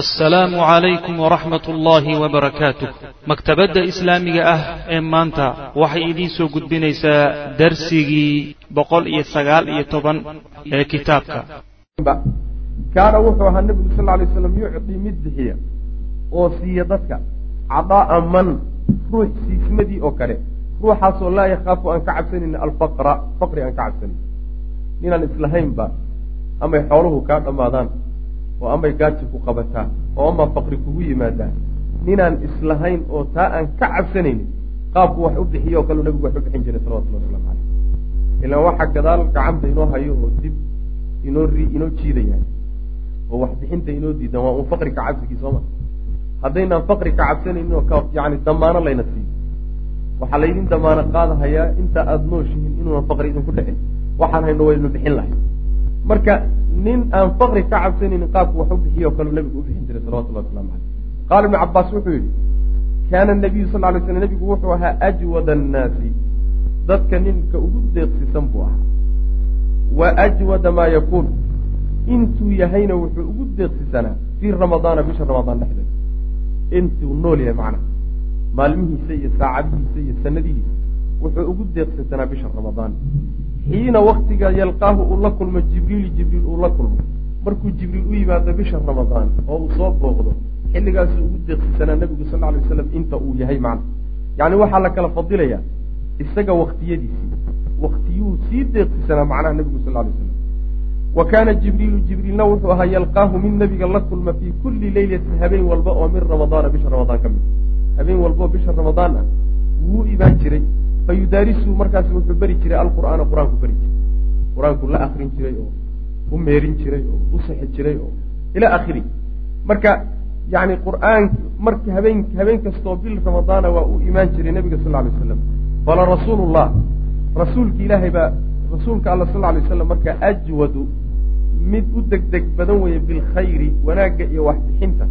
assalaamu calaykum waraxmat ullaahi wabarakaatuh maktabadda islaamiga ah ee maanta waxay idiin soo gudbinaysaa darsigii boqol iyo sagaal iyo toban ee kitaabka. Kaana wuxuu ahaa nebigu sal lay slam yucdii mid bixiya oo siiya dadka cadaa'a man ruux siismadii oo kale. Ruuxaasoo laa yakhaafu aan ka cabsanin alfaqra faqri aan ka cabsanin ninaan islahaynba amay xooluhu kaa dhammaadaan oo amay gaaji ku qabataa oo ama faqri kugu yimaadaa ninaan islahayn oo taa aan ka cabsanaynin qaabku wax u bixiyo oo kaleu nabigu wax u bixin jiray salawatullah waslamu caleyh ilaan waxa gadaal gacanta inoo hayo oo dib inoo ri inoo jiidaya oo wax bixinta inoo diidan waa uun faqri ka cabsigii sooma haddaynaan faqri ka cabsanaynin oo ka yani damaano layna siiyo waxaa laydin damaano qaadahayaa inta aada nooshihiin inuunan faqri idinku dhicin. Waxaan hayno waynu bixin lahay marka nin aan faqri ka cabsanaynin qaabku wax u bixiyo o kaleu nabigu u bixin jiray salawatullahi waslamu caleyh qaala ibnu cabaas wuxuu yidhi kaana nabiyu sal lay slam nabigu wuxuu ahaa ajwada annaasi. Dadka ninka ugu deeqsisan buu ahaa. Wa ajwada maa yakuun intuu yahayna wuxuu ugu deeqsisanaa fii ramadaana bisha ramadaan dhexdeeda. Intuu nool yahay macnaha maalmihiisa iyo saacadihiisa iyo sanadihiisa wuxuu ugu deeqsisanaa bisha ramadaan xiina waktiga yalqaahu uu la kulmo jibriil jibriil uu la kulmo. Markuu jibriil u yimaado bisha ramadaan oo uu soo booqdo xilligaasuu ugu deeqsisanaa nebigu sal alay waslam inta uu yahay macna. Yacni waxaa la kala fadilayaa isaga waktiyadiisii waktiyuhu sii deeqsisanaa macnaha nebigu sal lay slam wa kaana jibriilu jibriilna wuxuu ahaa yalqaahu mid nebiga la kulma fii kulli leylatin habeen walba oo min ramadaana bisha ramadaan ka mid. Habeen walbaoo bisha ramadaan ah wuu imaan jiray fayudaarisu markaas wuxuu beri jiray alqur'aana qur'aanku beri jiray. Qur'aanku la akrin jiray oo u meerin jiray oo u sixi jiray oo ila akhiri marka yani qur'aan marka habeen habeen kastoo bil ramadaana waa u imaan jiray nebiga sal lay slam qala rasuulu llah rasuulka ilaahay baa rasuulka alla sal lay slam marka ajwadu mid u degdeg badan weeye bilkhayri wanaagga iyo waxbixinta.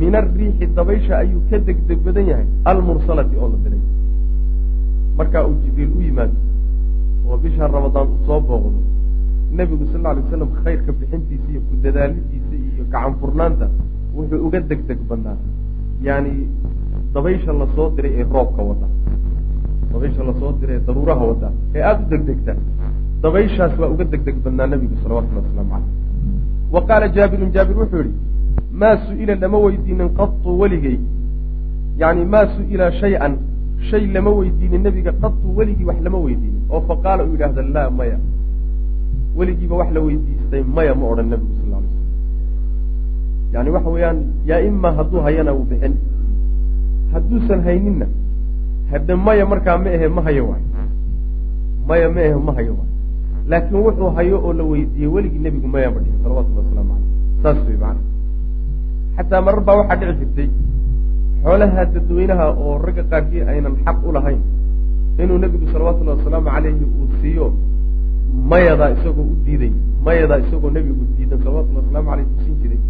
Min ariixi dabaysha ayuu ka degdeg badan yahay almursalati oo la diray markaa uu jibriil u yimaado oo bisha ramadaan uu soo booqdo nebigu sal lla alay waslam khayrka bixintiisa iyo ku dadaalidiisa iyo gacan furnaanta wuxuu uga deg deg badnaa yani dabaysha la soo diray ee roobka wada dabaysha la soo diray ee daruuraha wada ee aada u degdegta dabayshaas waa uga deg deg badnaa nebigu salawatullahi waslamu caleyh wa qaala jaabirun jaabir wuxuu yihi maa su'ila lama weydiinin qatu weligay yani maa su'ila shay-an shay lama weydiinin nebiga qatu weligii wax lama weydiinin. Oo fa qaala uu yidhaahda laa maya. Weligiiba wax la weydiistay maya ma odhan nebigu sal lay slam yani waxa weeyaan yaa ima hadduu hayana wuu bixin. Hadduusan hayninna hadde maya markaa ma ahe ma hayo waay. Maya ma ahe ma hayo waay. Laakiin wuxuu hayo oo la weydiiyey weligii nebigu maya ma dhihin salawatullahi waslamu caleyh saas wey macana xataa marar baa waxaa dhici jirtay xoolaha dadweynaha oo ragga qaarkii aynan xaq u lahayn inuu nebigu salawatullahi wasalaamu caleyhi uu siiyo mayadaa isagoo u diiday mayadaa isagoo nebigu diidan salawatullahi wasalaamu caleyh buu siin jiray.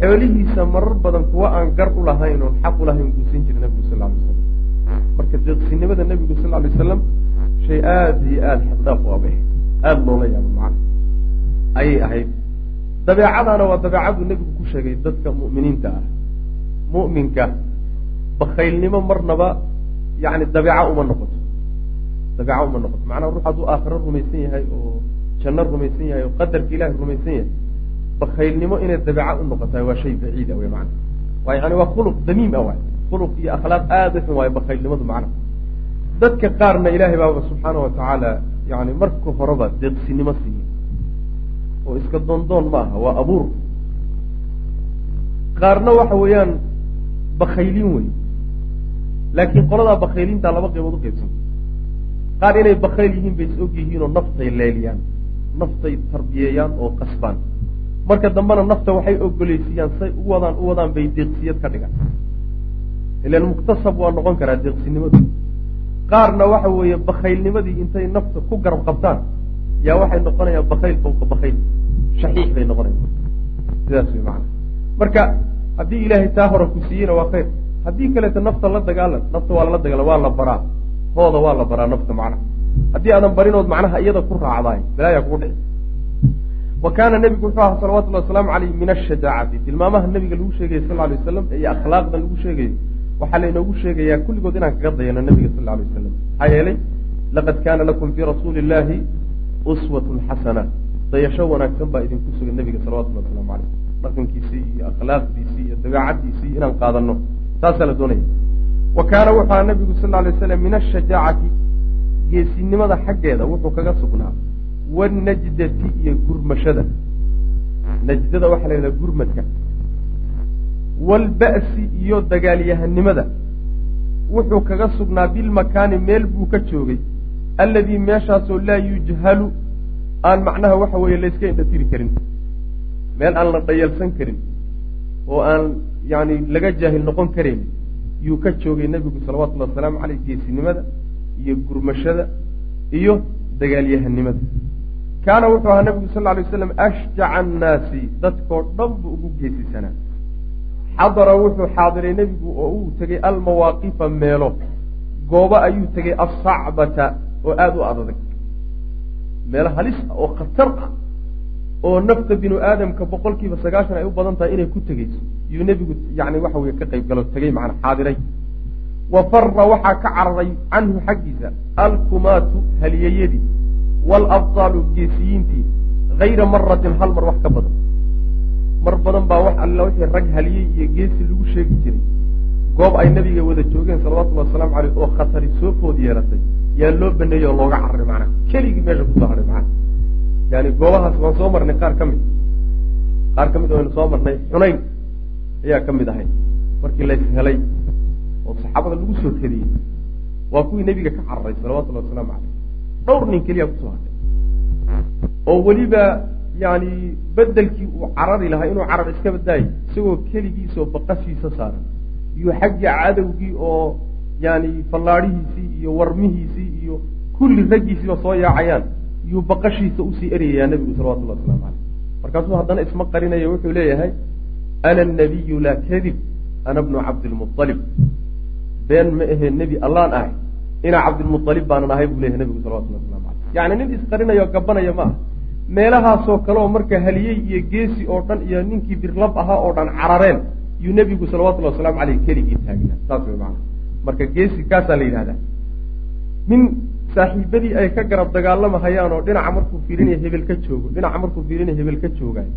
Xoolihiisa marar badan kuwa aan gar u lahayn oon xaq u lahayn buu siin jiray nebigu sal lay slam marka deeqsinimada nebigu sal lay wasalam shay aada iyo aada xaqdaaf u abay aada loola yaabo macana ayay ahayd. Dabeecadaana waa dabeecaduu nebigu ku sheegay dadka mu'miniinta ah mu'minka bakaylnimo marnaba yani dabeeca uma noqoto. Dabeeca uma noqoto. Macnaha ruux hadduu aakhiro rumaysan yahay oo janno rumaysan yahay oo qadarka ilahi rumaysan yahay bakaylnimo inay dabeeca u noqotahay waa shay baciida wey macana waa yani waa khuluq damiim ah waay khuluq iyo akhlaaq aada u xun waayo bakaylnimadu macnaha. Dadka qaarna ilaahay baaba subxaana wa tacaala yani marka horeba deeqsinimo siiye oo iska doondoon ma aha waa abuur. Qaarna waxa weeyaan bakayliin wey. Laakiin qoladaa bakayliintaa laba qaybood qaybsan qaar inay bakayl yihiin bay is og yihiin oo naftay leeliyaan naftay tarbiyeeyaan oo qasbaan. Marka dambena nafta waxay ogoleysiiyaan say u wadaan u wadaan bay deeqsiyad ka dhigaan. Ilan muktasab waa noqon karaa deeqsinimadu qaarna waxa weeye bakaylnimadii intay nafta ku garab qabtaan yaa waxay noqonayaan bakayl fawqa bakayl shaxiix bay noqonayaan. Sidaas wey macana marka haddii ilaahay taa hore ku siiyeyna waa khayr. Haddii kaleeto nafta la dagaalan nafta waa lala dagaalan waa la baraa. Hooda waa la baraa nafta macnaha. Haddii aadan barinood macnaha iyada ku raacdaay balaayaa kugu dhici. Wa kaana nebigu wuxuu ahaa salawatullahi wasalaamu caleyh min ashajaacati tilmaamaha nebiga lagu sheegaya sal alay wasalam iyo akhlaaqda lagu sheegayo waxaa laynoogu sheegayaa kulligood inaan kaga dayano nebiga sal alay wasalam maxaa yeelay laqad kaana lakum fii rasuuli illahi uswatun xasana dayasho wanaagsan baa idinku sugan nebiga salawatullahi wasalaamu caleyh dhaqankiisii iyo akhlaaqdiisii iyo dabeecaddiisii inaan qaadano taasaa la doonaya wa kaana wuxuu aha nabigu sal ly waslam min ashajaacati geesinimada xaggeeda wuxuu kaga sugnaa. Wanajdati iyo gurmashada. Najdada waxaa la yidhaha gurmadka. Waalba'si iyo dagaalyahanimada. Wuxuu kaga sugnaa bilmakaani meel buu ka joogay. Alladii meeshaasoo laa yujhalu aan macnaha waxa weeye layska indhatiri karin meel aan la dhayalsan karin oo aan yani laga jaahil noqon karayn yuu ka joogay nebigu salawatullahi wasalaamu caleyh geesinimada iyo gurmashada iyo dagaalyahanimada. Kaana wuxuu ahaa nebigu sal lay waslam ashjaca annaasi dadkoo dhan buu ugu geesisanaa. Xadara wuxuu xaadiray nebigu oo uu tegay almawaaqifa meelo. Goobo ayuu tegay assacbata oo aada u adadag meelo halis ah oo khatar ah oo nafta binu aadamka boqol kiiba sagaashan ay u badan tahay inay ku tegeyso. Yuu nebigu yani waxa weye ka qayb galo tegey macana xaadiray. Wa fara waxaa ka cararay canhu xaggiisa alkumaatu haliyeyadii waalabtaalu geesiyiintii hayra maratin hal mar wax ka badan. Mar badan baa wax alla wixii rag haliyey iyo geesi lagu sheegi jiray. Goob ay nabiga wada joogeen salawatullahi wasalaamu caleyh oo khatari soo food yeelatay yaa loo baneeyey oo looga cararay macana keligii meesha ku soo hadhay macana yani goobahaas waan soo marnay qaar ka mid. Qaar ka mid waynu soo marnay xunayn ayaa ka mid ahay markii lays helay oo saxaabada lagu soo kediyey waa kuwii nebiga ka cararay salawatullahi wasalaamu caleyh dhowr nin keliya ku soo hadhay oo weliba yani bedelkii uu carari lahaa inuu carar iska badaayo isagoo keligiisoo baqashiisa saaran iyo xaggii cadowgii oo yani fallaadhihiisii iyo warmihiisii iyo kulli raggiisiiba soo yaacayaan yuu baqashiisa u sii eryayaa nebigu salawatullahi waslamu caleyh markaasuu haddana isma qarinayo wuxuu leeyahay ana anabiyu laa kadib ana bnu cabdilmualib been ma ahee nebi allaan ahay inaa cabdilmualib baanan ahay buu leeyahay nebigu salawatullahi waslamu caleyh yacni nin isqarinayo gabanaya ma ah meelahaasoo kale oo marka haliyey iyo geesi oo dhan iyo ninkii birlab ahaa oo dhan carareen yuu nebigu salawatullahi wasalaamu caleyh keligii taagnaa. Saas way macana marka geesi kaasaa la yidhahdaa nin saaxiibadii ay ka garab dagaalamahayaan oo dhinaca markuu fiirinaya hebel ka joogo dhinaca markuu fiirinaya hebel ka joogaay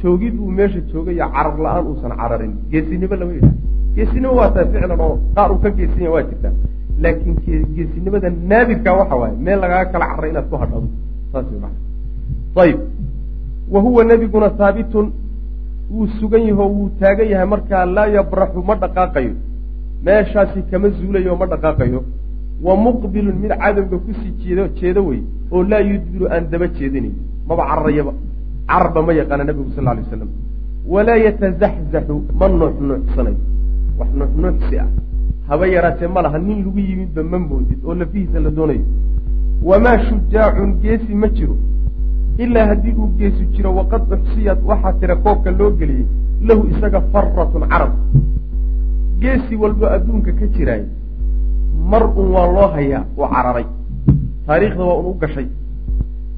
joogid uu meesha joogaya carar la'aan uusan cararin. Geesinimo lama yidhahdo geesinimo waa tahay ficlan oo qaar uu ka geesinya waa jirtaa. Laakiin geesinimada naadirkaa waxa waaye meel lagaaga kala cararay inaad ku hadhado. Saas way macana ayib wa huwa nebiguna haabitun wuu sugan yaho wuu taagan yahay markaa laa yabraxu ma dhaqaaqayo. Meeshaasi kama zuulayo ma dhaqaaqayo wa muqbilun mid cadowga ku sii jeedo jeedo wey oo laa yudbiru aan daba jeedinayn maba cararayaba cararba ma yaqaana nabigu sal lay waslam walaa yatazaxzaxu ma nuuxnuuxsanayo wax nuuxnuuxsi ah. Haba yaraatee ma laha nin lagu yimidba ma moodid oo lafihiisa la doonayo. Wamaa shujaacun geesi ma jiro. Ilaa haddii uu geesu jiro waqad uxsiyad waxaa tira koobka loo geliyey lahu isaga faratun carab. Geesi walbo adduunka ka jiraay mar un waa loo hayaa oo cararay. Taariikhda waa un u gashay.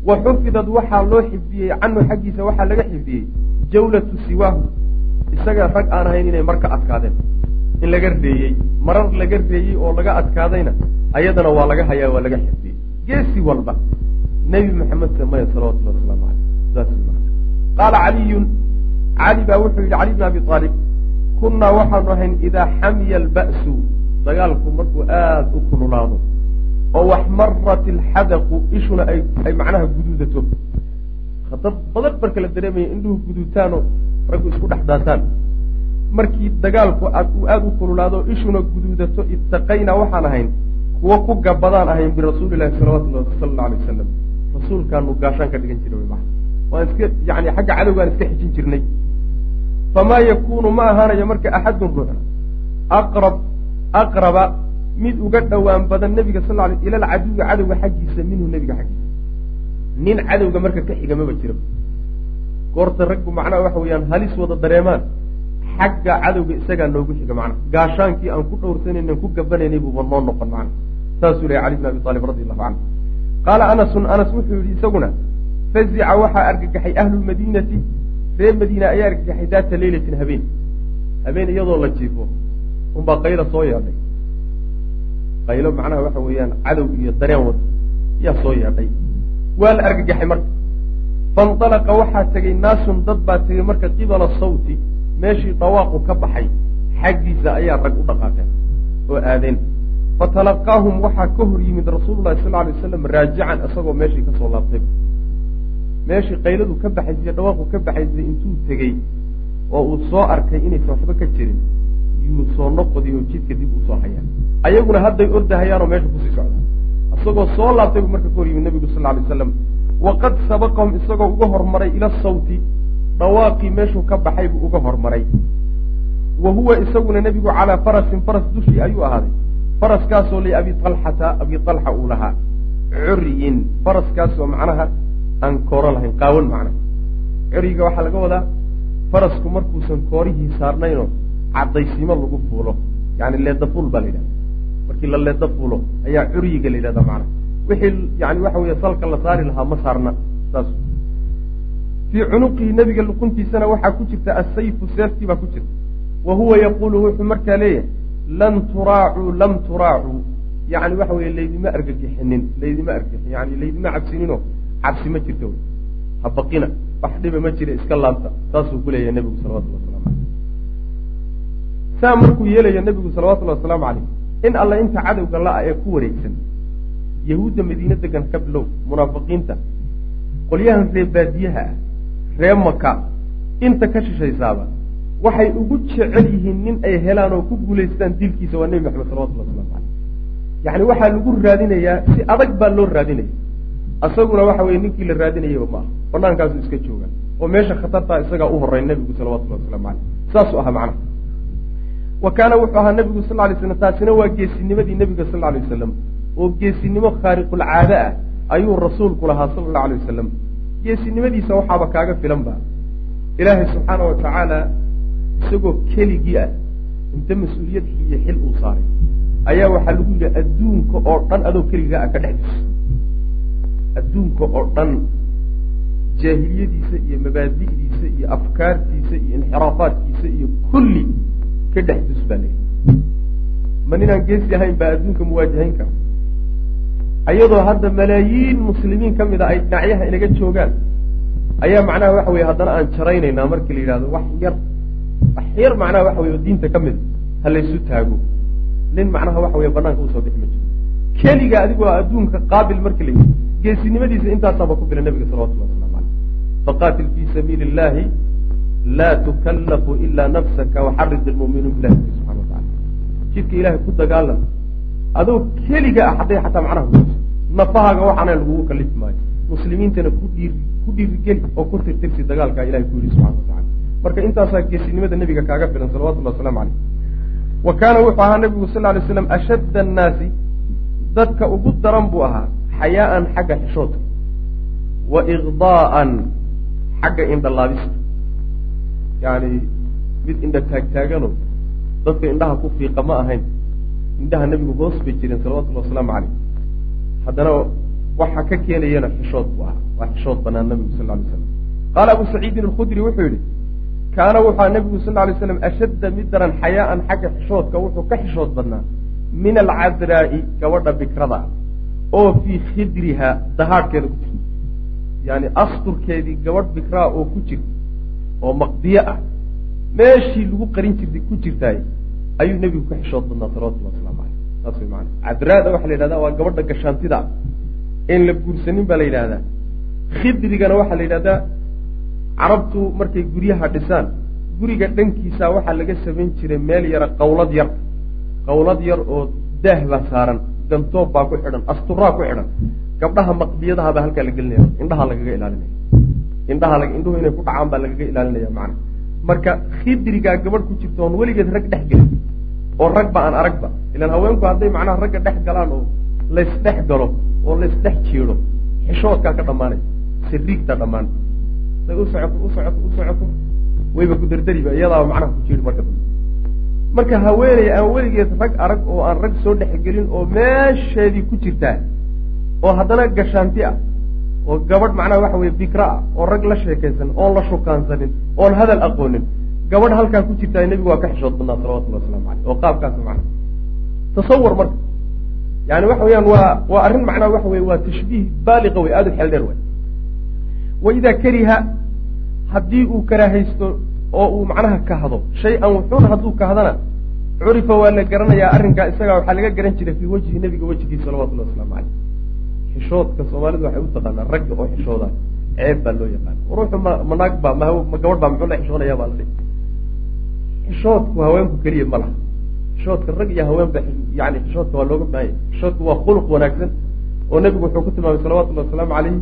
Wa xufidad waxaa loo xifdiyey canhu xaggiisa waxaa laga xifdiyey jawlatu siwaahu. Isaga rag aan ahayn inay mar ka adkaadeen in laga reeyey. Marar laga reeyey oo laga adkaadayna ayadana waa laga hayaa waa laga xifdiyey. Geesi walba nebi maxamed samaya salawatullahi wasalaamu maa qaala caliyun cali baa wuxuu yidhi cali bn abi aalib kunnaa waxaanu ahayn idaa xamiya alba'su dagaalku markuu aada u kululaado oo waxmarat ilxadaqu ishuna ay macnaha guduudato. Khatar badan marka la dareemaya indhuhu guduutaanoo raggu isku dhex daataan. Markii dagaalku uu aada u kululaado ishuna guduudato ittaqaynaa waxaan ahayn kuwo ku gabadaan ahayn birasuuli ilahi salawatullahi sala alay wasalam rasuulkaanu gaashaan ka dhigan jirnay maa waan iska yani xagga cadowgaan iska xijin jirnay. Famaa yakunu ma ahaanayo marka axadun ruuxna. Aqrab aqraba mid uga dhowaan badan nebiga sal lay ila alcaduwi cadowga xaggiisa minhu nebiga xaggiisa. Nin cadowga marka ka xiga maba jiro. Goorta raggu macnaha waxa weeyaan halis wada dareemaan. Xagga cadowga isagaa noogu xiga macnaha gaashaankii aan ku dhowrsanaynan ku gabanaynay buuba noo noqon macnaha saasuu lehay cali bn abi aalib radi allahu canhu qaala anasun anas wuxuu yidhi isaguna fazica waxaa argagaxay ahlulmadiinati reer madiina ayaa argagaxay daata leylatin habeen. Habeen iyadoo la jiifo unbaa qaylo soo yeedhay. Qaylo macnaha waxa weeyaan cadow iyo dareen wada yaa soo yeedhay. Waa la argagaxay marka. Faindalaqa waxaa tegey naasun dad baa tegey marka qibala sawti meeshii dhawaaqu ka baxay xaggiisa ayaa rag u dhaqaaqeen oo aadeen. Fatalaqaahum waxaa ka hor yimid rasuululahi sal alay waslam raajican isagoo meeshii ka soo laabtay. Meeshii qayladu ka baxaysay dhawaaqu ka baxaysay intuu tegey oo uu soo arkay inaysan waxba ka jirin yuu soo noqodi oo jidka dib u soo hayaan. Ayaguna hadday ordahayaanoo meesha ku sii socdaan isagoo soo laabtay buu marka ka hor yimid nabigu sal alay waslam waqad sabaqahum isagoo uga hormaray ila sawti dhawaaqii meeshuu ka baxay buu uga hormaray. Wa huwa isaguna nebigu calaa farasin faras dushii ayuu ahaaday. Faraskaasoo liabi alxata abi alxa uu lahaa. Curyin faraskaasoo macnaha aan kooro lahayn qaawan macnaha. Curyiga waxaa laga wadaa farasku markuusan koorihii saarnaynoo caddaysimo lagu fuulo. Yani leeda fuul baa la yidhahda markii la leeda fuulo ayaa curyiga la yidhahda macnaha wixii yani waxa weeye salka la saari lahaa ma saarna saas. Fii cunuqihi nebiga luquntiisana waxaa ku jirta asayfu seeftii baa ku jirta. Wa huwa yaquulu wuxuu markaa leeyahay lan turaacuu lam turaacuu. Yani waxa weye laydima argagixinin laydima argixin yani laydima cabsininoo cabsi ma jirto. Wy ha wax dhiba ma jira iska laabta. Saasuu ku leeyahay nebigu salawatullah saa markuu yeelayo nebigu salawatullahi wasalaamu caleyh in alla inta cadowga la-a ee ku wareegsan yahuudda madiine degan ka bilow munaafiqiinta qolyahan ree baadiyaha ah ree maka inta ka shishaysaaba waxay ugu jecel yihiin nin ay helaan oo ku guulaystaan dilkiisa waa nebi maxamed salawatullah waslamu caleyh yacni waxaa lagu raadinayaa si adag baa loo raadinaya. Isaguna waxa weye ninkii la raadinayaba aha banaankaasu iska jooga oo meesha khatartaa isagaa u horey nebigu salawatullahi waslamu caleyh saasuu ahaa macnaha wa kaana wuxuu ahaa nebigu sal lay slam taasina waa geesinimadii nebiga sal lay wasalam oo geesinimo khaariqulcaade ah ayuu rasuulku lahaa sala allau alay wasalam geesinimadiisa waxaaba kaaga filan ba ilaahay subxaana wa tacaala isagoo keligii ah inta mas'uuliyad iyo xil uu saaray ayaa waxaa lagu yidhi adduunka oo dhan adoo keligaa ah ka dhex dus adduunka oo dhan jaahiliyadiisa iyo mabaadi'diisa iyo afkaartiisa iyo inxiraafaadkiisa iyo kulli ka dhex dus baa leeyahy ma ninaan geesi ahayn baa adduunka muwaajahayn kara ayadoo hadda malaayiin muslimiin ka mid a ay dhinacyaha inaga joogaan ayaa macnaha waxa weye haddana aan jaraynaynaa markii la yidhahdo wax yar. Wax yar macnaha waxa weye oo diinta ka mid ha laysu taago. Nin macnaha waxa weye banaanka u soo bixi ma jiro. Keliga adigu waa adduunka qaabil markii la yidhi. Geesinimadiisa intaasaaba ku filan nabiga salawatullah waslamu caleyh faqaatil fii sabiili illahi laa tukallafu ilaa nafsaka waxarid ilmu'miniin bilahi subxana wa tacala jidka ilahay ku dagaalam adoo keliga ah hadday xataa macnaha kuso nafahaaga waxaana lagugu kalifi maayo muslimiintana ku dhiir ku dhiirigeli oo ku tirtirsi dagaalkaa ilahay ku yidhi subxana wa marka intaasaa geesinimada nebiga kaaga filan salawatullahi waslamu caleyh wa kaana wuxuu ahaa nabigu sal lay slam ashadda annaasi dadka ugu daran buu ahaa xayaa'an xagga xishoodka wa iqdaa'an xagga indhalaabista yani mid indha taagtaaganoo dadka indhaha ku fiiqa ma ahayn. Indhaha nebigu hoos bay jireen salawatullahi wasalaamu caleyh haddana waxa ka keenayana xishood buu ahaa waa xishood banaan nabigu sal lay slam qaala abu saciidin alkhudri wuxuu yidhi kaana wuxua nebigu sal lay slam ashadda mid daran xayaa'an xagga xishoodka wuxuu ka xishood badnaa. Min alcadraa'i gabadha bikrada oo fii khidriha dahaadhkeeda ku jirta yani asturkeedii gabadh bikraa oo ku jirta oo maqdiyo ah. Meeshii lagu qarin jirtay ku jirtaay ayuu nebigu ka xishood badnaa salawatullahi waslamu caleyh saas way maana cadraada waxaa la yidhahda waa gabadha gashaantida en la guursanin baa la yidhahdaa. Khidrigana waxaa la yidhahdaa carabtu markay guryaha dhisaan guriga dhankiisa waxaa laga samayn jiray meel yara qawlad yar. Qawlad yar oo daah baa saaran gantoob baa ku xidhan asturaa ku xidhan. Gabdhaha maqdiyadaha baa halkaa la gelinaya indhaha lagaga ilaalinaya indhaha indhuhu inay ku dhacaan baa lagaga ilaalinaya macana marka khidrigaa gabadh ku jirta oon weligeed rag dhex gelin oo ragba aan aragba ilaan haweenku hadday macnaha ragga dhex galaan oo laysdhex galo oo laysdhex jiido xishoodkaa ka dhammaanaya siriigtaa dhammaan u socoto u socoto wayba ku dardariba iyadaaba macnaha ku jiiri marka dambe. Marka haweeney aan weligeed rag arag oo aan rag soo dhexgelin oo meesheedii ku jirtaa oo haddana gashaanti ah oo gabadh macnaha waxa weye bikra ah oo rag la sheekaysan oon la shukaansanin oon hadal aqoonin. Gabadh halkaa ku jirtaa nebigu waa ka xishood badnaa salawatullahi waslamu caleyh oo qaabkaas macna tasawur marka. Yani waxa weyaan waa waa arrin macnaha waxa weye waa tashbiih baaliqa wey aada u xeel dheer way wa idaa kariha haddii uu karaahaysto oo uu macnaha kahdo shay-an wuxuuna hadduu kahdana curifa waa la garanayaa arrinkaa isagaa waxaa laga garan jiray fii wajhi nebiga wejigiisa salawatullahi waslamu caleyh xishoodka soomaalidu waxay u taqaanaa ragga oo xishooda ceeb baa loo yaqaana ruuxu ma ma naag baa ma ma gabadh baa muxuu la xishoonayaa baa la xishoodku haweenku keliya ma laha. Xishoodka rag iyo haween ba yani xishoodka waa looga baahanya xishoodku waa khuluq wanaagsan oo nebigu wuxuu ku tilmaamay salawatullahi wasalaamu caleyh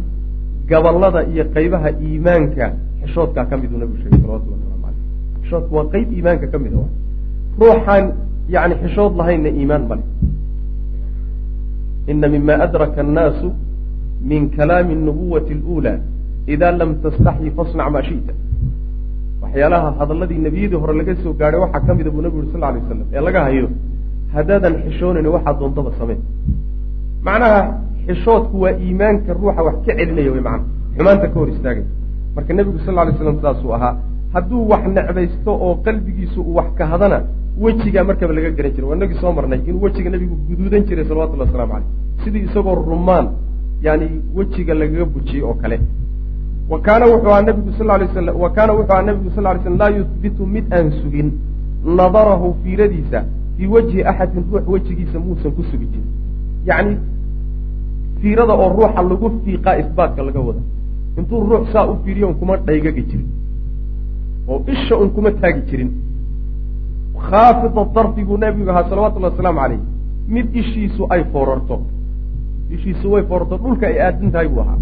gabalada iyo qaybaha iimaanka xishoodkaa ka miduu nebigu sheegay salawatullahi waslamu caleyh xishoodku waa qeyb iimaanka ka mid a ruuxaan yani xishood lahaynna iimaan male ina mima adraka annaasu min kalaami nubuwati اluulى ida lam tastaxyi fasnac maa shi'ta waxyaalaha hadalladii nebiyadii hore laga soo gaadhay waxaa ka mida buu nebigu uri sal ly slam ee laga hayo haddaadan xishoonayn waxaa doontaba sameen macnaha xishoodku waa iimaanka ruuxa wax ka celinaya wey macana xumaanta ka hor istaagay marka nebigu sal lay slam sidaasuu ahaa hadduu wax necbaysto oo qalbigiisu uu wax kahadana wejigaa markaba laga garan jiray. Waa inagii soo marnay inuu wejiga nebigu guduudan jiray salawatullahi waslamu caleyh sidii isagoo rumaan yani wejiga lagaga bujiyey oo kale. Wa kaana wuxuu ahaa nabigu sal lay slam wa kaana wuxuu ahaa nabigu sal lay slam laa yuhbitu mid aan sugin. Nadarahu fiiradiisa fii wajhi axadin ruux wejigiisa muusan ku sugi jirin. Yacni fiirada oo ruuxa lagu fiiqaa isbaatka laga wada. Intuu ruux saa u fiiriyo un kuma dhaygagi jirin. Oo isha un kuma taagi jirin khaafida darfi buu nabigu ahaa salawatullahi wasalaamu caleyh mid ishiisu ay foorarto. Ishiisu way foorarto. Dhulka ay aadan tahay buu ahaa.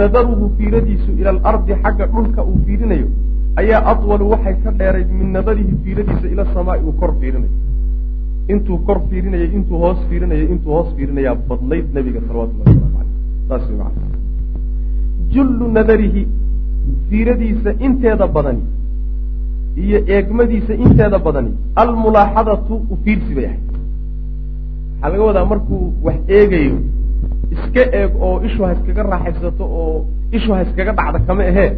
Nadaruhu fiiradiisu ila alardi xagga dhulka uu fiirinayo ayaa adwalu waxay ka dheeray min nadarihi fiiradiisa ila samaai. Uu kor fiirinayo. Intuu kor fiirinayay intuu hoos fiirinayay intuu hoos fiirinayaa badnayd nabiga salawatullahi waslamu caleyh saas jullu nadarihi fiiradiisa inteeda badani iyo eegmadiisa inteeda badani almulaaxadatu u fiirsi bay ahayd. Waxaa laga wadaa markuu wax eegayo iska eeg oo ishu ha iskaga raaxaysato oo ishu ha iskaga dhacda kama ahee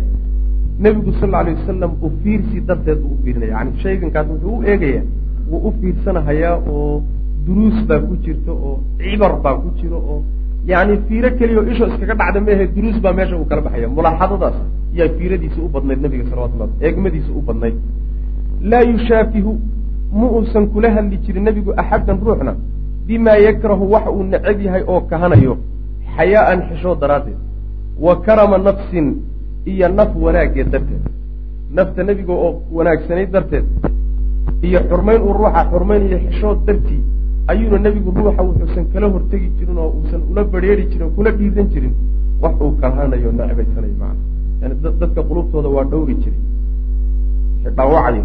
nebigu sal alay wasalam u fiirsi darteed buu u fiirinaya. Yani shaygankaas wuxuu u eegayaa wuu u fiirsanahayaa oo duruus baa ku jirta oo cibar baa ku jiro oo yani fiiro keliya oo isho iskaga dhacda maahe duruus baa meesha uu kala baxaya mulaaxadadaas yaa fiiradiisa u badnayd nabiga salawatullah eegmadiisa u badnayd. Laa yushaafihu ma uusan kula hadli jirin nebigu axaddan ruuxna. Bimaa yakrahu wax uu necab yahay oo kahanayo. Xayaa'an xishood daraaddeed. Wa karama nafsin iyo naf wanaaggeed darteed. Nafta nebiga oo wanaagsanayd darteed iyo xurmayn uu ruuxa xurmaynayo xishood dartii ayuuna nebigu ruuxa wuxuusan kala hortegi jirin oo uusan ula badrheeri jirin kula dhiiran jirin. Wax uu kahanayo necbaysanayo macana yani dadka qulubtooda waa dhowri jiray. Dhaawacayo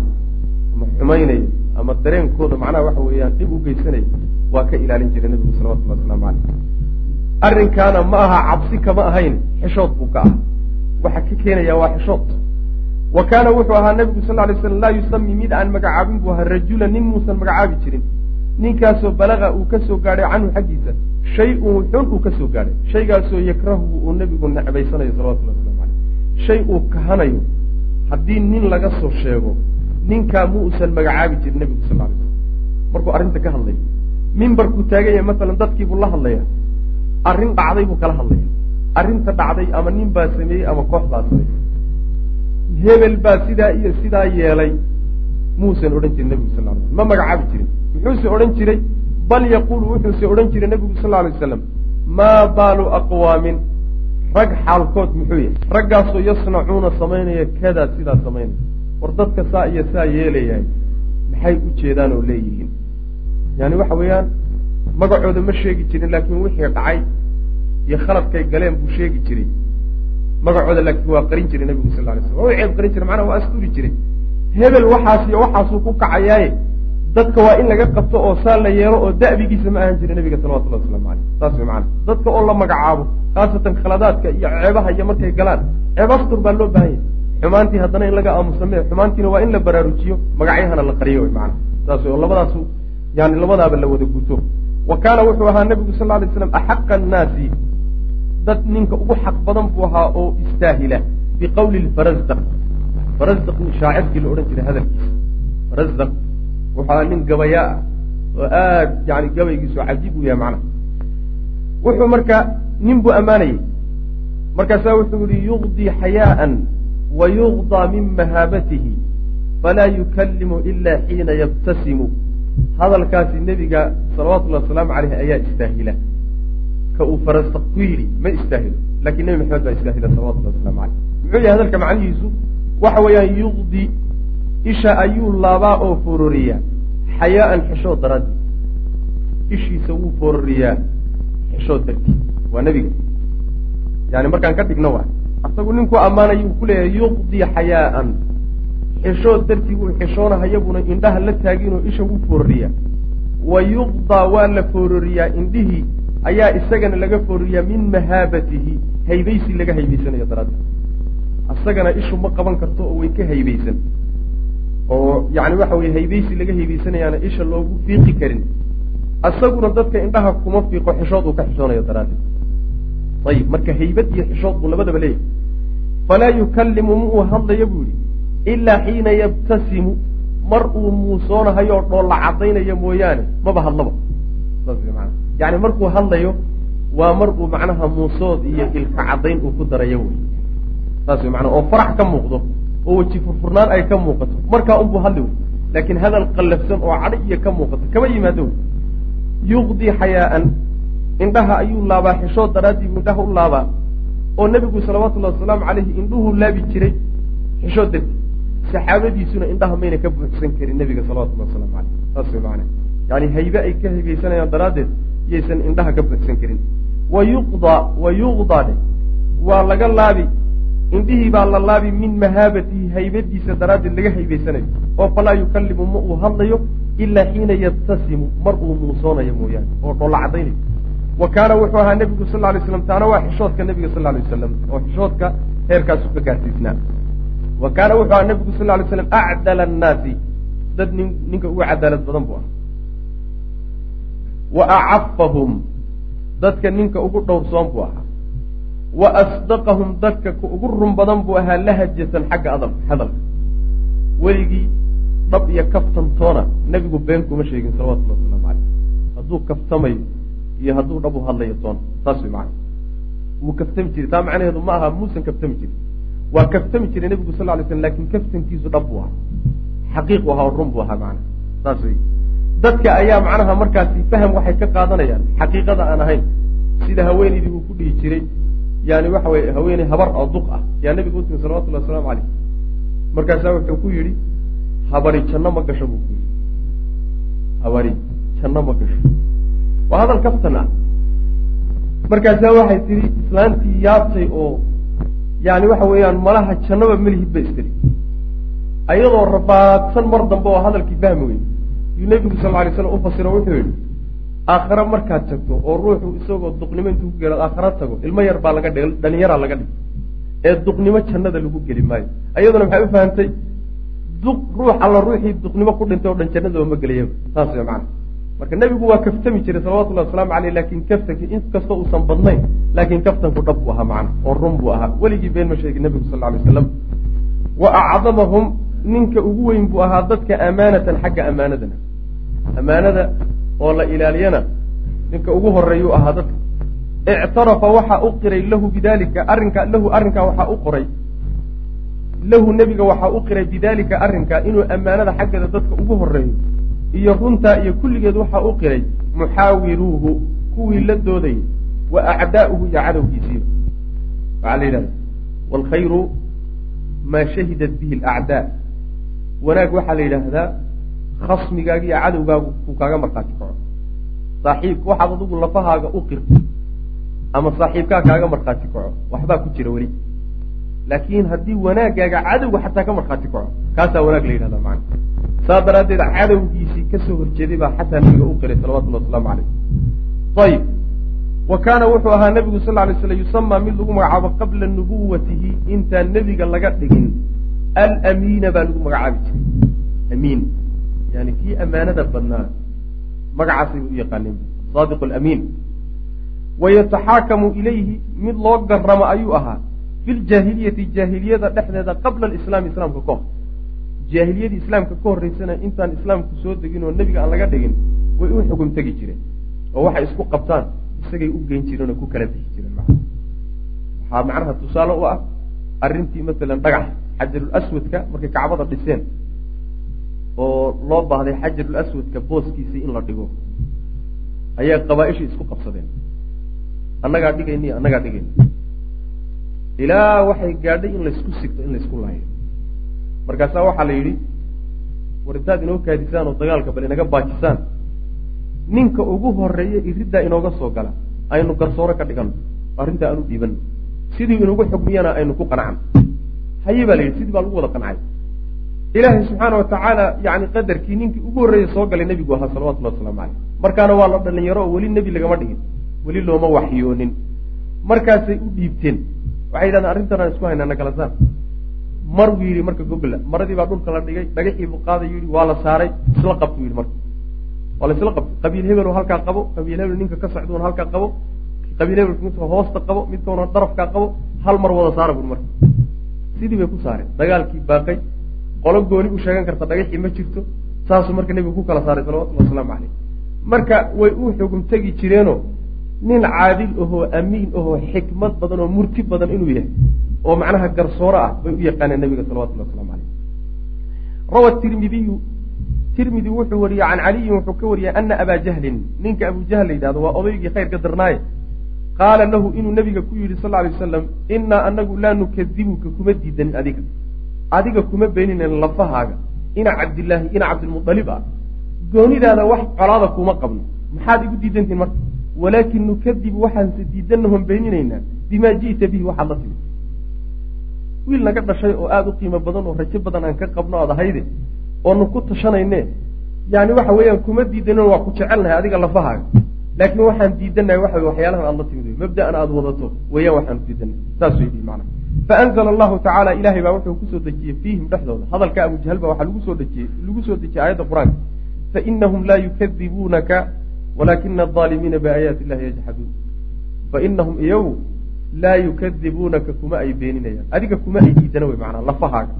ama xumaynayo ama dareenkooda macnaha waxa weeyaan dhib u geysanayo waa ka ilaalin jiray nebigu salawatullahi waslamu caleyh arrinkaana ma aha cabsi kama ahayn xishood buu ka ah waxa ka keenaya waa xishood. Wa kaana wuxuu ahaa nebigu sal lay slam laa yusami mid aan magacaabin buu ahaa rajula nin muusan magacaabi jirin. Ninkaasoo balaga uu ka soo gaadhay canhu xaggiisa shay-un xun uu ka soo gaadhay. Shaygaasoo yakrahu uu nebigu necbaysanayo salawatullahi waslamu shay uu kahanayo haddii nin laga soo sheego ninkaa mu usan magacaabi jirin nebigu sal lay slam markuu arrinta ka hadlayo mimbarkuu taagan yahay masalan dadkiibuu la hadlaya arrin dhacday buu kala hadlaya arrinta dhacday ama nin baa sameeyey ama koox baa sameeyey. Hebel baa sidaa iyo sidaa yeelay muusan odhan jirin nebigu sal lay slam ma magacaabi jirin. Muxuuse odhan jiray? Bal yaquulu wuxuuse odhan jiray nebigu sal lay wasalam maa baalu aqwaamin rag xaalkood muxuu yahay. Raggaasoo yasnacuuna samaynaya kadaa sidaa samaynaya war dadka saa iyo saa yeelayahay maxay u jeedaan oo leeyihiin? Yani waxa weeyaan magacooda ma sheegi jirin laakiin wixii dhacay iyo khaladkay galeen buu sheegi jiray. Magacooda laakiin waa qarin jiray nebigu sal lay slam waa u ceeb qarin jiray macnaha waa asturi jiray. Hebel waxaas iyo waxaasuu ku kacayaaye dadka waa in laga qabto oo saa la yeelo oo da'bigiisa ma ahan jiray nebiga salawatullahi waslamu caleyh saas way macana dadka oo la magacaabo khaasatan khaladaadka iyo ceebaha iyo markay galaan ceeb astur baa loo baahan yahy xumaantii haddana in laga aamusame xumaantiina waa in la baraarujiyo magacyahana la qariyo wy macana saas way oo labadaasu yani labadaaba la wada guto wa kaana wuxuu ahaa nebigu sal lay slam axaqa annaasi. Dad ninka ugu xaq badan buu ahaa oo istaahila biqowli lfarasdaq farasdaq shaacirkii la odhan jiray hadalkiisa wuxuu ahaa nin gabayaa ah oo aad yani gabaygiisu cajiib u yahay macnaha. Wuxuu marka nin buu ammaanayay. Markaasaa wuxuu yihi yuqdii xayaaan wa yuqdaa min mahaabatihi falaa yukallimu ila xiina yabtasimu. Hadalkaasi nebiga salawatullahi wasalaamu caleyh ayaa istaahila. Ka uu farasdaq ku yidhi ma istaahilo. Lakin nebi maxamed baa istaahila salawatullahi waslamu caleyh muxuu yahay hadalka macnihiisu? Waxa weeyaan yuqdi isha ayuu laabaa oo fororiyaa xayaaan xishood daraadii ishiisa wuu fororiyaa xishood dartii waa nebiga. Yani markaan ka dhigno waay asagu ninkuu ammaanaya uu ku leeyahay yuqdi xayaaan xishood dartii wuu xishoonahayabuna indhaha la taaginoo isha wuu fororiyaa wa yuqdaa waa la fororiyaa indhihii ayaa isagana laga fororiyaa min mahaabatihi. Haybaysi laga haybaysanayo daraaddeed asagana ishu ma qaban karto oo way ka haybaysan oo yani waxa weye haybaysi laga haybaysanayaana isha loogu fiiqi karin. Asaguna dadka indhaha kuma fiiqo xishood uu ka xishoonayo daraaddeed. Ayib marka haybad iyo xishood buu labadaba leeyahay. Falaa yukallimu ma uu hadlayo buu yihi ilaa xiina yabtasimu. Mar uu muusoonahayo oo dhoolla cadaynayo mooyaane maba hadlaba. Yani markuu hadlayo waa mar uu macnaha muusood iyo ilka caddayn uu ku darayo wey saas wy maanaa oo farax ka muuqdo oo weji furfurnaan ay ka muuqato. Markaa unbuu hadli wey laakiin hadal qallafsan oo cadhi iyo ka muuqato. Kama yimaado. Wey yuqdii xayaaan indhaha ayuu laabaa xishood daraadii buu indhaha u laabaa. Oo nebigu salawatullahi wasalaamu caleyhi indhuhuu laabi jiray xishood darti saxaabadiisuna indhaha mayna ka buuxsan karin nebiga salawatullahi wasalaamu caleyh saas way macana yani haybe ay ka haybaysanayaan daraaddeed yaysan indhaha ka buuxsan karin. Wa yuqdaa wa yuqdaa dhe waa laga laabi indhihii baa la laabi min mahaabatihi haybadiisa daraaddeed laga haybaysanayo oo falaa yukallimu ma uu hadlayo ilaa xiina yabtasimu mar uu muusoonayo mooyaane oo dholla wa kaana wuxuu ahaa nebigu sal ly slam taana waa xishoodka nebiga sal lay wasalam oo xishoodka heerkaasu ka gaarsiisnaa. wa kaana wuxuu ahaa nebigu sal lay slam acdala annaasi dad nin ninka ugu cadaalad badan buu ahaa. wa acafahum dadka ninka ugu dhowrsoon buu ahaa wa asdaqahum dadka ka ugu run badan buu ahaa lahajatan xagga adal hadalka. Weligii dhab iyo kaftantoona nebigu been kuma sheegin salawatullahi wasalaamu caleyh hadduu kaftamayo iyo hadduu dhab u hadlayo toona saas way macana wuu kaftami jiray taa macnaheedu ma aha muusan kaftami jirin. Waa kaftami jiray nebigu sal lay slam laakiin kaftankiisu dhab buu ahaa. Xaqiiqu ahaa oo run buu ahaa macana saas wey dadka ayaa macnaha markaasi faham waxay ka qaadanayaan xaqiiqada aan ahayn. Sida haweenaydii uu ku dhihi jiray yani waxa weye haweeney habar oo duq ah. Yaa nebigu utimi salawatullahi wasalaamu caleyh markaasaa wuxuu ku yidhi habari janno ma gasho buu ku yidhi. Habari janno ma gasho. Waa hadal kaftan ah. Markaasaa waxay tihi islaantii yaabtay oo yani waxa weeyaan malaha jannaba melihid ba istiri ayadoo rabaadsan mar dambe oo hadalkii fahmi wey yuu nebigu sal lla lay slam ufasiro wuxuu yidhi aakhare markaad tagto oo ruuxu isagoo duqnimo intuu ku geelo aakhara tago ilmo yar baa laga dhig dhalinyaraa laga dhig ee duqnimo jannada lagu geli maayo. Ayaduna maxay u fahamtay? Duq ruux alla ruuxii duqnimo ku dhintay o dhan jannadaba ma gelayaba saas way macana marka nebigu waa kaftami jiray salawatullahi wasalaamu caleyh laakin kaftanki inkastoo uusan badnayn laakin kaftanku dhab buu ahaa macana oo run buu ahaa. Weligii been ma sheegin nebigu sal lla lay wa acdamahum ninka ugu weyn buu ahaa dadka amaanatan xagga amaanadana. Amaanada oo la ilaaliyana ninka ugu horeeyuu ahaa dadka. Ictarafa waxaa u qiray lahu bidalika arrinka lahu arrinkaa waxaa u qoray. Lahu nebiga waxaa u qiray bidalika arrinkaa inuu ammaanada xaggeeda dadka ugu horeeyo iyo runtaa iyo kulligeed waxaa u qiray muxaawiruuhu kuwii la doodayay wa acdaa'uhu iyo cadowgiisiiba waxaa la yidhahda waalkhayru maa shahidat bihi alacdaa. Wanaag waxaa la yidhaahdaa khasmigaaga iyo cadowgaagu ku kaaga markhaati kaco saaxiibka waxaad adigu lafahaaga u qirto ama saaxiibkaa kaaga markhaati kaco waxbaa ku jira weli. Laakiin haddii wanaagaaga cadowga xataa ka markhaati kaco kaasaa wanaag la yidhahdaa macana saa daraaddeed cadowgiisii ka soo horjeeday baa xataa nabiga u qiray salawatullahi wasalaamu calayh ayib wa kaana wuxuu ahaa nebigu sal lay slam yusamaa mid lagu magacaabo qabla nubuwatihi intaan nebiga laga dhigin. Alamiina baa lagu magacaabi jiray. Amiin yani kii amaanada badnaa magacaasay u yaqaaneen saadiq alamiin. Wayataxaakamu ilayhi mid loo garamo ayuu ahaa fi ljaahiliyati jaahiliyada dhexdeeda qabla alislaami islaamka ka hor. Jaahiliyadii islaamka ka horreysana intaan islaamku soo degin oo nebiga aan laga dhigin way u xugum tegi jireen. Oo waxay isku qabtaan isagay u geyn jireen oo ku kala bixi jireen maa waxaa macnaha tusaale u ah arrintii masalan dhagax xajarul markay kacbada dhiseen oo loo baahday xajarul aswadka booskiisii in la dhigo. Ayaa qabaa-ishii isku qabsadeen. Annagaa dhigayni annagaa dhigayni ilaa waxay gaadhay in laysku sigto in laysku laayo. Markaasaa waxaa la yidhi war intaad inoo kaadisaan oo dagaalka bal inaga baajisaan. Ninka ugu horreeya iriddaa inooga soo gala aynu garsooro ka dhigano arrintaa aanu dhiibano sidii inugu xugmiyana aynu ku qanacno haye baa la yidhi sidii baa lagu wada qancay ilaahay subxaana watacaala yani qadarkii ninkii ugu horreeya soo galay nebigu ahaa salawatullahi wasalaamu caleyh markaana waa la dhalinyaro oo weli nebi lagama dhigin. Weli looma waxyoonin. Markaasay u dhiibteen. Waxay yidhahdeen arrintan aan isku haynaa nagala saar mar buu yidhi marka gobla maradii baa dhulka la dhigay dhagaxii buu qaaday yidhi waa la saaray. Isla qabtu yidhi marka waa la isla qabtay. Qabiil hebel halkaa qabo qabiil hebel ninka ka socduun halkaa qabo qabiil hebel midka hoosta qabo midkauna darafkaa qabo hal mar wada saara buri marka sidii bay ku saareen. Dagaalkii baaqay qolo gooni u sheegan karta dhagaxii ma jirto saasuu marka nebigu ku kala saaray salawatullahi wasalaamu caleyh marka way u xugum tegi jireenoo nin caadil ahoo amiin ahoo xikmad badan oo murti badan inuu yahay oo macnaha garsooro ah bay u yaqaaneen nabiga salawatullahi waslamu caleyh rawa tirmidiyu tirmidi wuxuu wariyey can caliyin wuxuu ka wariyey ana abaa jahlin. Ninka abu jahl la yidhahdo waa odaygii khayrka darnaaye qaala lahu inuu nabiga ku yidhi sal lay wasalam innaa anagu laa nukadibuka kuma diidanin adiga adiga kuma beeninen lafahaaga ina cabdillaahi ina cabdilmualib ah goonidaada wax colaada kuma qabno. Maxaad igu diidantihin marka? Walaakin nukadibu waxaanse diidanahon beeninaynaa bimaa ji'ta bihi waxaad la timid. Wiil naga dhashay oo aada u qiimo badan oo rajo badan aan ka qabno aad ahayde oonu ku tashanayne yani waxa weeyaan kuma diidanin waa ku jecelnahay adiga lafahaaga laakiin waxaan diidanahay waxa waxyaalahan aad la timid mabda'an aada wadato weeyaan waxaanu diidanay saas weydi macna faanzla allahu tacaala ilahay baa wuxuu ku soo dejiyey fiihim dhexdooda hadalka abujahal ba waxaa lagu soo dejiyey lagu soo dejiyey aayadda qur'aanka fainahum laa yukadibuunaka walakina alظaalimiina biaayaati illahi yajxaduun fainahum iyagu laa yukadibuunaka kuma ay beeninayaan adiga kuma ay diidana wey macnaa lafahaaga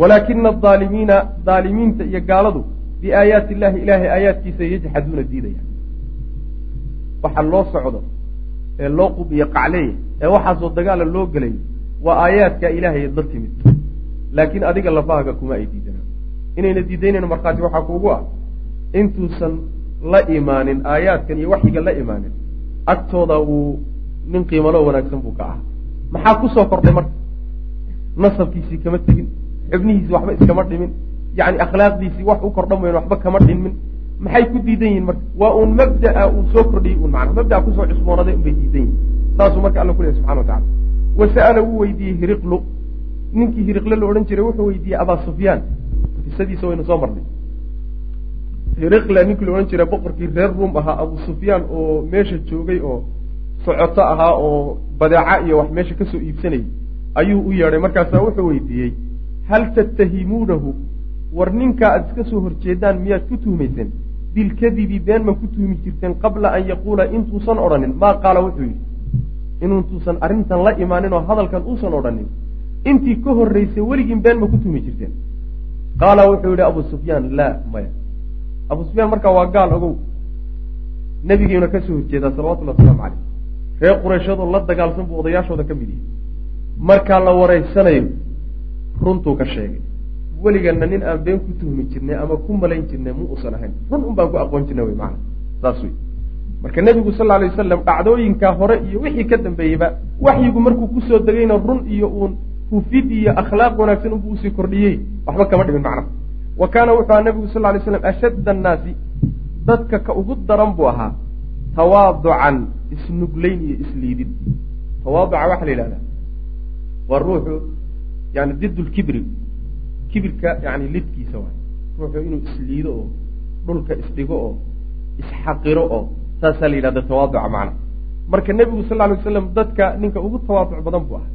walaakina alظaalimiina dhaalimiinta iyo gaaladu biaayaati illahi ilaahay aayaadkiisa yajxaduuna diidayaan waxa loo socdo ee loo qubiyo qacleeya ee waxaasoo dagaala loo gelay waa aayaadka ilaahay la timid. Laakiin adiga lafahaaga kuma ay diidanaan inayna diidaynayn markhaati waxaa kuugu ah intuusan la imaanin aayaadkan iyo waxyiga la imaanin agtooda uu nin qiimalo wanaagsan buu ka ahaa. Maxaa ku soo kordhay marka nasabkiisii kama tegin xubnihiisi waxba iskama dhimin yani akhlaaqdiisii wax u kordhan weyn waxba kama dhinmin. Maxay ku diidan yihiin marka? Waa uun mabdaa uu soo kordhiyey un mana mabdaa ku soo cusboonaday unbay diidan yihiin saasuu marka alla ku lehy subxana wa tacala wa sa'ala wuu weydiiyey hiriqlu. Ninkii hiriqle la odhan jiray wuxuu weydiiyey abaa sufyaan. Qisadiisa waynu soo marnay. Hiriqle ninkii la odhan jiray boqorkii reer ruum ahaa abu sufyaan oo meesha joogay oo socoto ahaa oo badeeca iyo wax meesha ka soo iibsanayay ayuu u yeedhay. Markaasaa wuxuu weydiiyey hal tattahimuunahu? War ninkaa aad iska soo horjeedaan miyaad ku tuhmayseen bilkadibi been ma ku tuhmi jirteen qabla an yaquula intuusan odhanin. Maa qaala wuxuu yidhi inuutuusan arrintan la imaanin oo hadalkan uusan odhanin. Intii ka horraysay weligiin been ma ku tuhmi jirteen. Qaala wuxuu yidhi abu sufyaan laa maya. Abu sufyaan markaa waa gaal ogow. Nebigiina ka soo horjeedaa salawatullahi wasalaamu caleyh reer qureyshyadoo la dagaalsan buu odayaashooda ka mid yahay. Markaa la wareysanayo runtuu ka sheegay. Weligana nin aan been ku tuhmi jirnay ama ku malayn jirnay mu usan ahayn. Run un baan ku aqoon jirnay wey maana saas wey marka nebigu sal alay wasalam dhacdooyinkaa hore iyo wixii ka dambeeyeyba waxyigu markuu ku soo degayna run iyo uun hufid iyo akhlaaq wanaagsan unbuu u sii kordhiyey. Waxba kama dhimin macnaha wa kaana wuxuu aha nebigu sal lay slam ashadda annaasi dadka ka ugu daran buu ahaa tawaaducan isnuglayn iyo isliidid. Tawaaduca waxaa la yidhahdaa waa ruuxu yani did lkibri kibirka yani lidkiisa waay. Ruuxu inuu isliido oo dhulka isdhigo oo isxaqiro oo saasaa la yidhahda tawaaduca macna. Marka nebigu sal ly waslam dadka ninka ugu tawaaduc badan buu ahaa.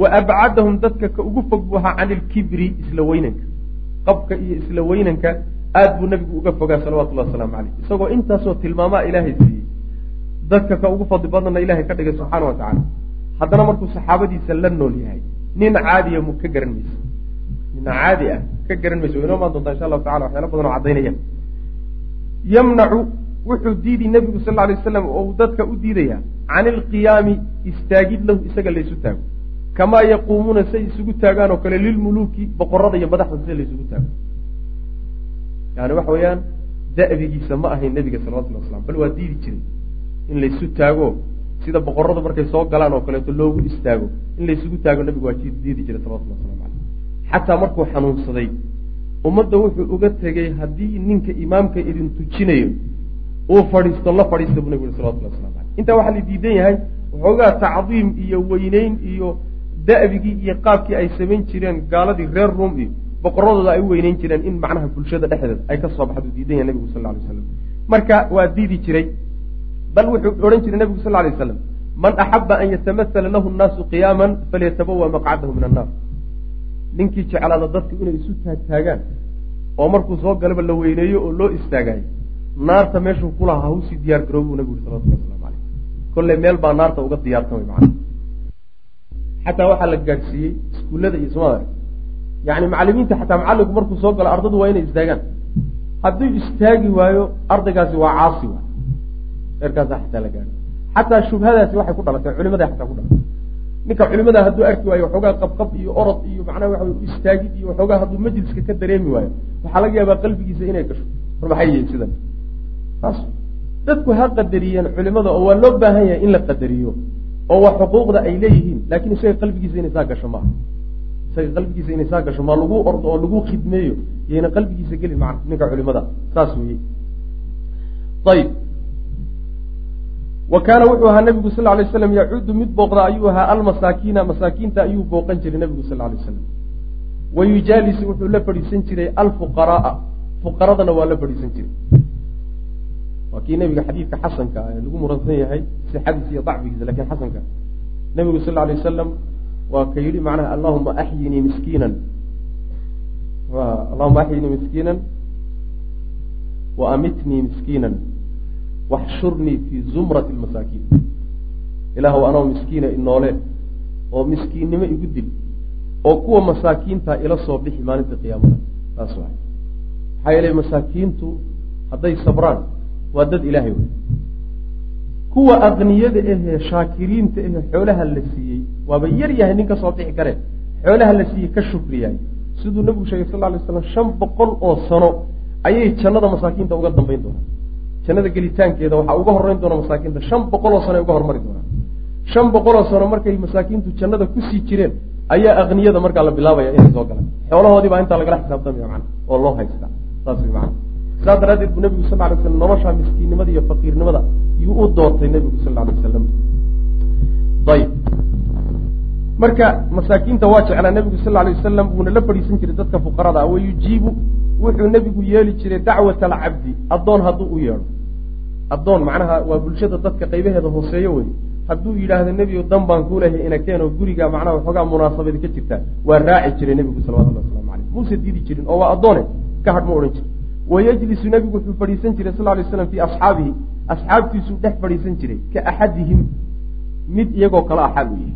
Wa abcadahum dadka ka ugu fog buu ahaa can ilkibri isla weynanka. Qabka iyo isla weynanka aad buu nebigu uga fogaa salawatullahi wasalaamu caleyh isagoo intaasoo tilmaamaa ilaahay siiyey. Dadka ka ugu fadli badnana ilahay ka dhigay subxaana wa tacaala. Haddana markuu saxaabadiisa la nool yahay nin caadiya mu ka garan mayso nin caadi ah ka garan mayso way inoo maan doontaa insha allahu tacala waxyaala badan oo caddaynaya. Yamnacu wuxuu diidi nebigu sal alay waslam oo uu dadka u diidayaa can ilqiyaami istaagid lahu isaga laysu taago. Kamaa yaquumuuna say isugu taagaan oo kale lilmuluuki boqorada iyo madaxda sida laysugu taago. Yani waxa weeyaan da'bigiisa ma ahayn nebiga salawatulli waslam bal waa diidi jiray in laysu taago. Sida boqoradu markay soo galaan oo kaleeto loogu istaago in laysugu taago nebigu waa diidi jiray salawatulli waslamu caleyh xataa markuu xanuunsaday ummadda wuxuu uga tegey haddii ninka imaamka idin tujinayo uu fadhiisto la fadhiista buu nebigu yuri salawatulli waslamu caleyh intaa waxaa la diidan yahay waxoogaa tacdiim iyo weyneyn iyo da'bigii iyo qaabkii ay samayn jireen gaaladii reer ruom iyo boqoradooda ay u weyneyn jireen in macnaha bulshada dhexdeeda ay ka soo baxdu diidan yahay nebigu sal alay waslam marka waa diidi jiray bal wuxuu odhan jiray nebigu sal alay waslam man axaba an yatamathala lahu nnaasu qiyaaman falyatabawa maqcadahu min annaar. Ninkii jeclaada dadku inay isu taagtaagaan oo markuu soo galaba la weyneeyo oo loo istaagayo naarta meeshuu kulahaa hawsii diyaar garoobu nebigu yuri salawatulli waslamu caleyh kolley meel baa naarta uga diyaarsan way macana xataa waxaa la gaadhsiiyey iskuullada iyo somalia yani macalimiinta xataa macalinku markuu soo galo ardadu waa inay istaagaan. Hadduu istaagi waayo ardaygaasi waa caasi waay eerkaasa xataa la gaadho xataa shubhadaasi waxay ku dhalatay culimada xataa ku dhalatay. Ninka culimada hadduu arki waayo waxoogaa qabqab iyo orod iyo macnaha waxa istaagid iyo waxoogaa hadduu majliska ka dareemi waayo waxaa laga yaabaa qalbigiisa inay gasho. War maxay yihiin sidan dadku ha qadariyeen culimada oo waa loo baahan yahay in la qadariyo oo waa xuquuqda ay leeyihiin laakiin isaga qalbigiisa inay saa gasho maaha. Isaga qalbigiisa inay saa gasho maa lagu ordo oo lagu khidmeeyo yayna qalbigiisa gelin maa ninka culimada. Saas weye ayib. Wa kaana wuxuu ahaa nabigu sal lay slam yacuudu mid booqda ayuu ahaa almasaakiina masaakiinta ayuu booqan jiray nabigu sal lay slam wa yujaalisu wuxuu la fadhiisan jiray alfuqaraaa. Fuqaradana waa la fadhiisan jiray waa kii nabiga xadiidka xasanka ee lagu muransan yahay sixadiisa iyo dacfigiisa laakiin xasanka. Nabigu sal lay wasalam waa ka yidhi macnaha allahuma axyinii miskiinan. Allahuma axyinii miskiinan wa amitnii miskiinan waxshurnii fii zumrati lmasaakiin ilaahu anoo miskiina inoole oo miskiinnimo igu dil oo kuwa masaakiinta ila soo bixi maalinta qiyaamada. Taas maxaa yeelay masaakiintu hadday sabraan waa dad ilaahay wey. Kuwa aqniyada ahee shaakiriinta ahee xoolaha la siiyey waaba yar yahay nin ka soo bixi kare. Xoolaha la siiyey ka shukriyaay siduu nabigu sheegay sal ly slam shan boqol oo sano ayay jannada masaakiinta uga dambayn doonaan. Jannada gelitaankeeda waxaa uga horreyn doona masaakiinta. Shan boqol oo sano ay uga hormari doonaan. Shan boqol oo sano markay masaakiintu jannada ku sii jireen ayaa aqniyada markaa la bilaabaya inay soo galaan. Xoolahoodii baa intaa lagala xisaabtamaya mana oo loo haystaa. Saas wy mana saas daraaddeed buu nebigu sal lay slam nolosha miskiinnimada iyo faqiirnimada yuu u doortay nebigu sal lay wasalam ayib marka masaakiinta waa jeclaa nebigu sal lay wasalam wuuna la fadhiisan jiray dadka fuqarada wa yujiibu wuxuu nebigu yeeli jiray dacwata alcabdi addoon hadduu u yeedho. Addoon macnaha waa bulshada dadka qaybaheeda hooseeyo wey hadduu yidhaahdo nebigo dan baan ku lehay ina keenoo guriga macnaha waxoogaa munaasabadi ka jirtaa waa raaci jiray nebigu salawatullah waslamu caleyh muuse diidi jirin oo waa addoone ka hadh ma odhan jiri wayajlisu nebigu wuxuu fadhiisan jiray sal lay slam fii asxaabihi asxaabtiisuu dhex fadhiisan jiray ka axadihim mid iyagoo kale axaal u yahay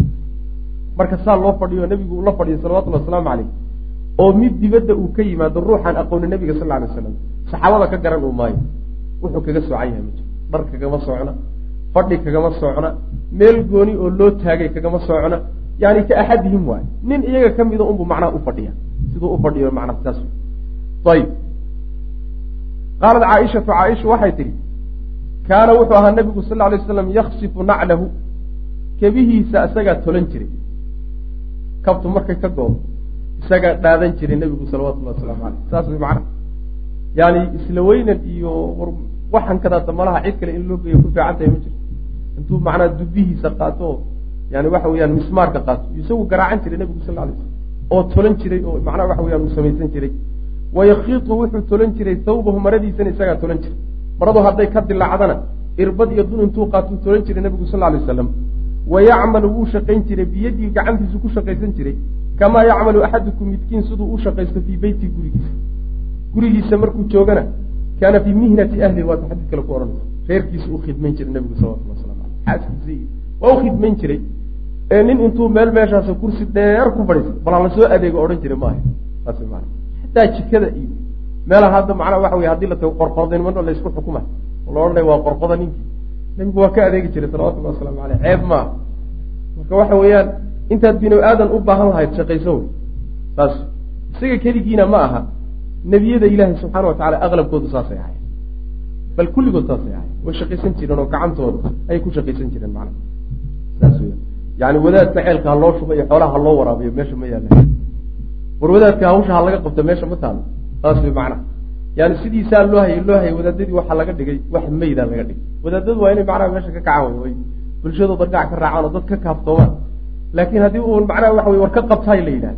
marka saa loo fadhiyo nebigu ula fadhiyo salawatullhi wasalaamu caleyh oo mid dibadda uu ka yimaado ruuxaan aqooni nebiga sal lay waslam saxaabada ka garan uu maayo wuxuu kaga soocan yahay ma dhar kagama socna fadhi kagama socna meel gooni oo loo taagay kagama socna yani ka axadihim waayo nin iyaga ka mida unbuu macnaha u fadhiya siduu u fadhiyo macnaha saas ayib qaalat caaishatu caaisha waxay tidhi kaana wuxuu ahaa nabigu sal lla alay waslam yaksifu naclahu. Kebihiisa isagaa tolan jiray. Kabtu markay ka goodo isagaa dhaadan jiray nebigu salawatullahi wasalaamu caleyh saas way macnaha yani isla weynan iyo waxan kadaata malaha cid kale in loo geeyo ku fiican tahay ma jirto. Intuu macnaha dubihiisa qaato oo yani waxa weeyaan mismaarka qaato isagu garaacan jiray nebigu sal lla lay slam oo tolan jiray oo macnaha waxa weyaan uu samaysan jiray wayakiitu wuxuu tolan jiray thawbahu maradiisana isagaa tolan jiray maradu hadday ka dilaacdana irbad iyo dun intuu qaatuu tolan jiray nebigu sal lay wasalam wayacmalu wuu shaqayn jiray biyadii gacantiisu ku shaqaysan jiray kamaa yacmalu axadukum midkiin siduu u shaqaysto fii beyti gurigiisa gurigiisa markuu joogana kaana fii mihnati ahli waata xadiid kale ku odhanaysa reerkiisa u khidmayn jiray nebigu salawatulli waslamu aleyh xaaskiisii waa u khidmayn jiray ee nin intuu meel meeshaas kursi dheer ku fadhiistay bal hala soo adeego odhan jiray maaha saas maana xataa jikada iyo meelaha hadda macnaha waxa wey haddii la tago qorqordanimano laysku xukuma. La odhanaya waa qorqoda ninkii nebigu waa ka adeegi jiray salawatullahi wasalaamu aleyh ceeb maaha marka waxa weeyaan intaad binu aadan u baahan lahayd shaqayso wey. Saas isaga keligiina ma aha. Nebiyada ilaahay subxaana wa tacala aqlabkoodu saasay ahay bal kulligood saasay ahay way shaqaysan jireen oo gacantooda ayay ku shaqaysan jireen macnaha. Saas weya yani wadaadka ceelka ha loo shuba iyo xoolaha ha loo waraabiyo meesha ma yaalla war wadaadka hawsha ha laga qabto meesha ma taalo saas wey macnaha yani sidiisaa loo hayay loo hayay wadaadadii waxaa laga dhigay wax meydaa laga dhigay. Wadaadadu waa inay macnaha meesha ka kacaan way way. Bulshadooda dhinac ka raacaan oo dad ka kaaftoomaan laakiin haddii uu macnaha waxa wey war ka qabtaay la yidhaha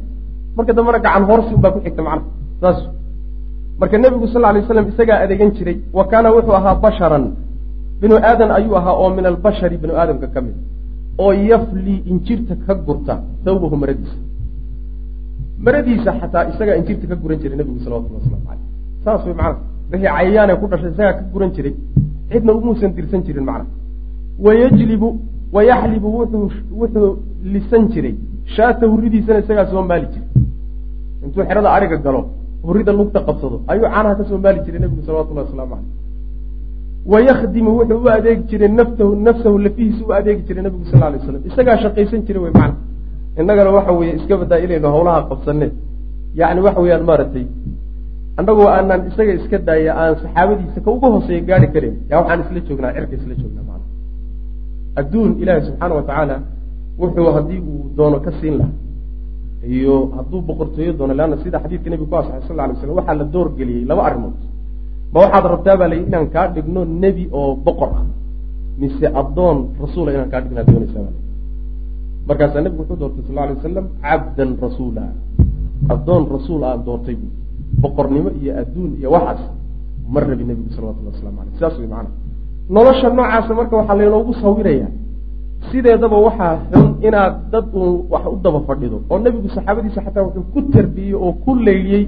marka dambena gacan hoorsi un baa ku xigta macnaha. Saas marka nebigu sal lay slam isagaa adeegan jiray wa kaana wuxuu ahaa basharan. Binu aadan ayuu ahaa oo min albashari binu aadamka ka mid. Oo yafli injirta ka gurta thawbahu maradiisa maradiisa xataa isagaa injirta ka guran jiray nebigu salawatullah waslamu caleyh saas way macana wixii cayayaane ku dhashay isagaa ka guran jiray cidna umuusan dirsan jirin macna wayajlibu wayaxlibu wuxuu wuxuu lisan jiray. Shaata hurridiisana isagaa soo maali jiray. Intuu xerada ariga galo hurrida lugta qabsado ayuu caanaha ka soo maali jiray nebigu salawatullahi waslamu caleyh wayakhdimu wuxuu u adeegi jiray naftahu nafsahu lafihiisa u adeegi jiray nebigu sal lay slam isagaa shaqaysan jiray wey macna innagana waxa weeye iska badaa inaynu hawlaha qabsanne yacni waxa weeyaan maaragtay annagoo aanaan isaga iska daaya aan saxaabadiisa ka uga hooseeya gaari karin yaa waxaan isla joognaa cirka isla joognaa macna adduun ilaahi subxaana wa tacaala wuxuu haddii uu doono ka siin lahaa. Iyo hadduu boqortooyo doono leanna sida xadiidka nebigu ku asaxay sal lla alay slam waxaa la doorgeliyey laba arrimood. Ma waxaad rabtaa baa layihi inaan kaa dhigno nebi oo boqor ah mise addoon rasuula inaan kaa dhignaa doonaysaa baa markaasaa nebigu wuxuu doortay sal alay wasalam cabdan rasuula. Addoon rasuul aan doortay bu boqornimo iyo adduun iyo waxaas ma rabi nebigu salawatullah waslamu aleyh sidaas way macana nolosha noocaasa marka waxaa laynoogu sawirayaa. Sideedaba waxaa xun inaad dad uun wax u daba fadhido oo nebigu saxaabadiisa xataa wuxuu ku tarbiyey oo ku layliyey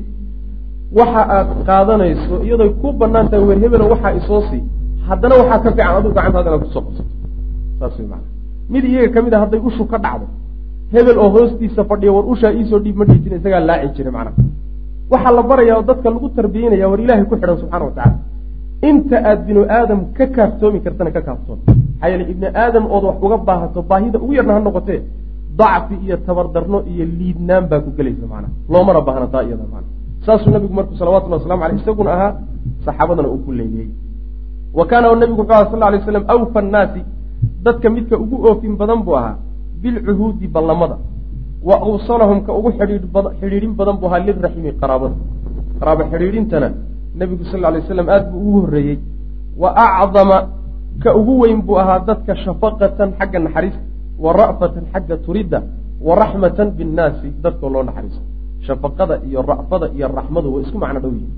waxa aad qaadanayso iyadoy ku bannaan tahay weer hebelo waxaa isoo sii. Haddana waxaa ka fiican adigu gacantaada inaad ku soo qabsato saas way maana mid iyaga ka mid a hadday ushu ka dhacdo hebel oo hoostiisa fadhiya war ushaa iisoo dhiib ma dhiijin isagaa laaci jiray macnaha. Waxaa la barayaa oo dadka lagu tarbiyeynaya war ilaahay ku xidhan subxana wa tacala inta aad binu aadam ka kaaftoomi kartana ka kaaftoon maxaa yeele ibni aadam ood wax uga baahato baahida ugu yarna ha noqotee dacfi iyo tabardarno iyo liidnaan baa ku gelaysa macnaha. Loomana baahna taa iyada macna saasuu nabigu markuu salawatullahi waslamu aleyh isaguna ahaa saxaabadana uu ku leyliyey wa kaana nabigu wuxuu aha sal lay slam awfa annaasi dadka midka ugu oofin badan buu ahaa bilcuhuudi ballamada. Wa awsalahum ka ugu xidhiidhin badan buu ahaa liraximi qaraabada. Qaraabo xidhiidhintana nebigu sal lay slam aad buu ugu horreeyey. Wa acdama ka ugu weyn buu ahaa dadka shafaqatan xagga naxariista wa ra'fatan xagga turidda wa raxmatan binnaasi dadkao loo naxariisto. Shafaqada iyo ra'fada iyo raxmadu way isku macno dhow yihiin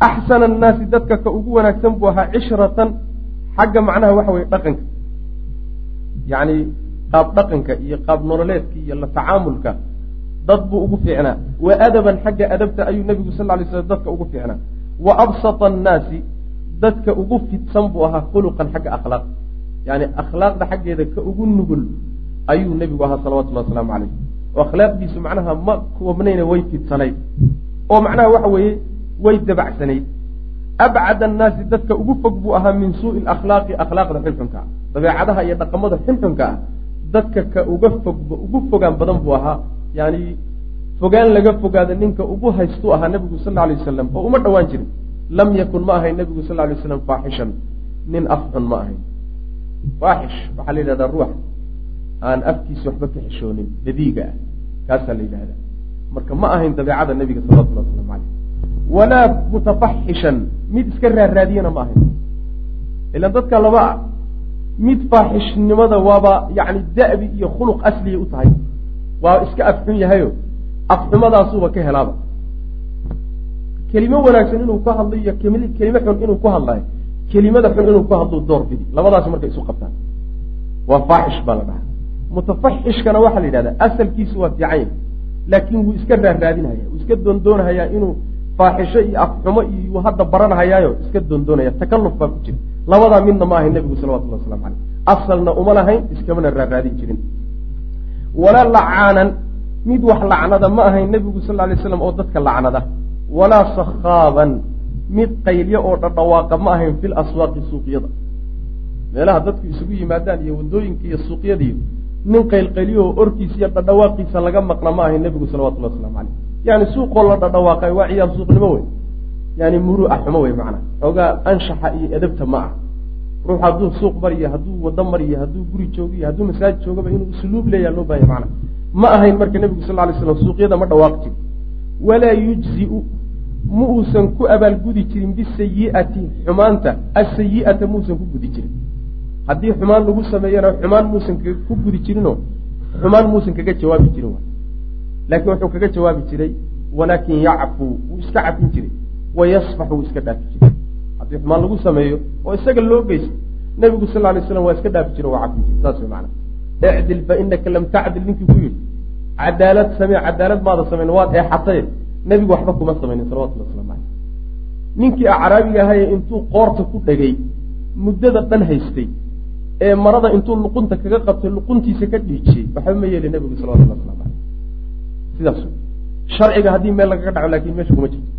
axsana annaasi dadka ka ugu wanaagsan buu ahaa cishratan xagga macnaha waxa weye dhaqanka yacni qaab dhaqanka iyo qaab nololeedka iyo la tacaamulka dad buu ugu fiicnaa. Wa adaban xagga adabta ayuu nebigu sal lay slam dadka ugu fiicnaa. Wa absata annaasi dadka ugu fidsan buu ahaa khuluqan xagga akhlaaq. Yani akhlaaqda xaggeeda ka ugu nugul ayuu nebigu ahaa salawatullahi wasalaamu caleyh oo akhlaaqdiisu macnaha ma koobnayna way fidsanayd oo macnaha waxa weeye way dabacsanayd abcad annaasi dadka ugu fog buu ahaa min suui akhlaaqi akhlaaqda xunxunka dabeecadaha iyo dhaqamada xunxunka ah dadka ka uga fog ugu fogaan badan buu ahaa. Yani fogaan laga fogaada ninka ugu haystuu ahaa nebigu sal alay wasalam oo uma dhowaan jirin. Lam yakun ma ahayn nebigu sal lay waslam faaxishan. Nin af xun ma ahayn. Faaxish waxaa la yidhahdaa ruux. Aan afkiisa waxba ka xishoonin dadiiga ah. Kaasaa la yidhahdaa. Marka ma ahayn dabeecada nebiga salawatullah waslamu caleyh walaa mutafaxishan. Mid iska raaraadiyana ma ahayn. Ilan dadka laba ah mid faaxishnimada waaba yani da'bi iyo khuluq asliya u tahay. Waa iska afxun yahayo. Afxumadaasuuba ka helaaba. Kelimo wanaagsan inuu ku hadlo iyo kelimo xun inuu ku hadlayo kelimada xun inuu ku hadlo door bidi. Labadaas markay isu qabtaan. Waa faaxish baa la dhahaa. Mutafaxishkana waxaa la yidhahdaa asalkiisu waa fiican laakiin wuu iska raarraadinhaya wuu iska doondoonahayaa inuu faaxisho iyo afxumo iyo hadda baranahayaayo iska doondoonaya. Takalluf baa ku jira labadaa midna ma ahayn nebigu salawatullah waslamu caleyh asalna uma lahayn iskamana raaraadin jirin. Walaa lacaanan mid wax lacnada ma ahayn nebigu sal lay slam oo dadka lacnada. Walaa sakhaaban mid qaylyo oo dhadhawaaqa ma ahayn fil aswaaqi suuqyada. Meelaha dadku isugu yimaadaan iyo waddooyinka iyo suuqyadiiyo nin qaylqayliyo oo orkiisa iyo dhadhawaaqiisa laga maqla ma ahayn nebigu salawatullahi waslamu caleyh yani suuqoo la dhadhawaaqay waa ciyaar suuqnimo wey yani muruuca xumo wey macnaa xoogaa anshaxa iyo edabta ma ah. Ruux hadduu suuq mariyo hadduu wado mariyo hadduu guri joogiyo hadduu masaajid joogaba inuu usluub leeyaha loo bahanya macna. Ma ahayn marka nebigu sal lay slam suuqyada ma dhawaaq jiro walaa yujziu ma uusan ku abaalgudi jirin bisayi'ati xumaanta. Asayi'ata muusan ku gudi jirin. Haddii xumaan lagu sameeyana xumaan muusan ku gudi jirinoo xumaan muusan kaga jawaabi jirin laakiin wuxuu kaga jawaabi jiray walaakin yacfuu wuu iska cafin jiray wayasfax wuu iska dhaafi jiray haddii xumaan lagu sameeyo oo isaga loo geysto nebigu sal lay slam waa iska dhaafi jira waa cafin jira saas macana icdil fa inaka lam tacdil ninkii ku yidhi cadaalad samee cadaalad maada samayn waad eexatay nebigu waxba kuma samaynin salawatullah waslamu caleyh ninkii acraabiga ahaye intuu qoorta ku dhegay muddada dhan haystay ee marada intuu luqunta kaga qabtay luquntiisa ka dhiijiyey waxba ma yeeli nebigu salawatullah waslamu caleyh sidaas sharciga haddii meel lagaga dhaco laakiin meesha kuma jirto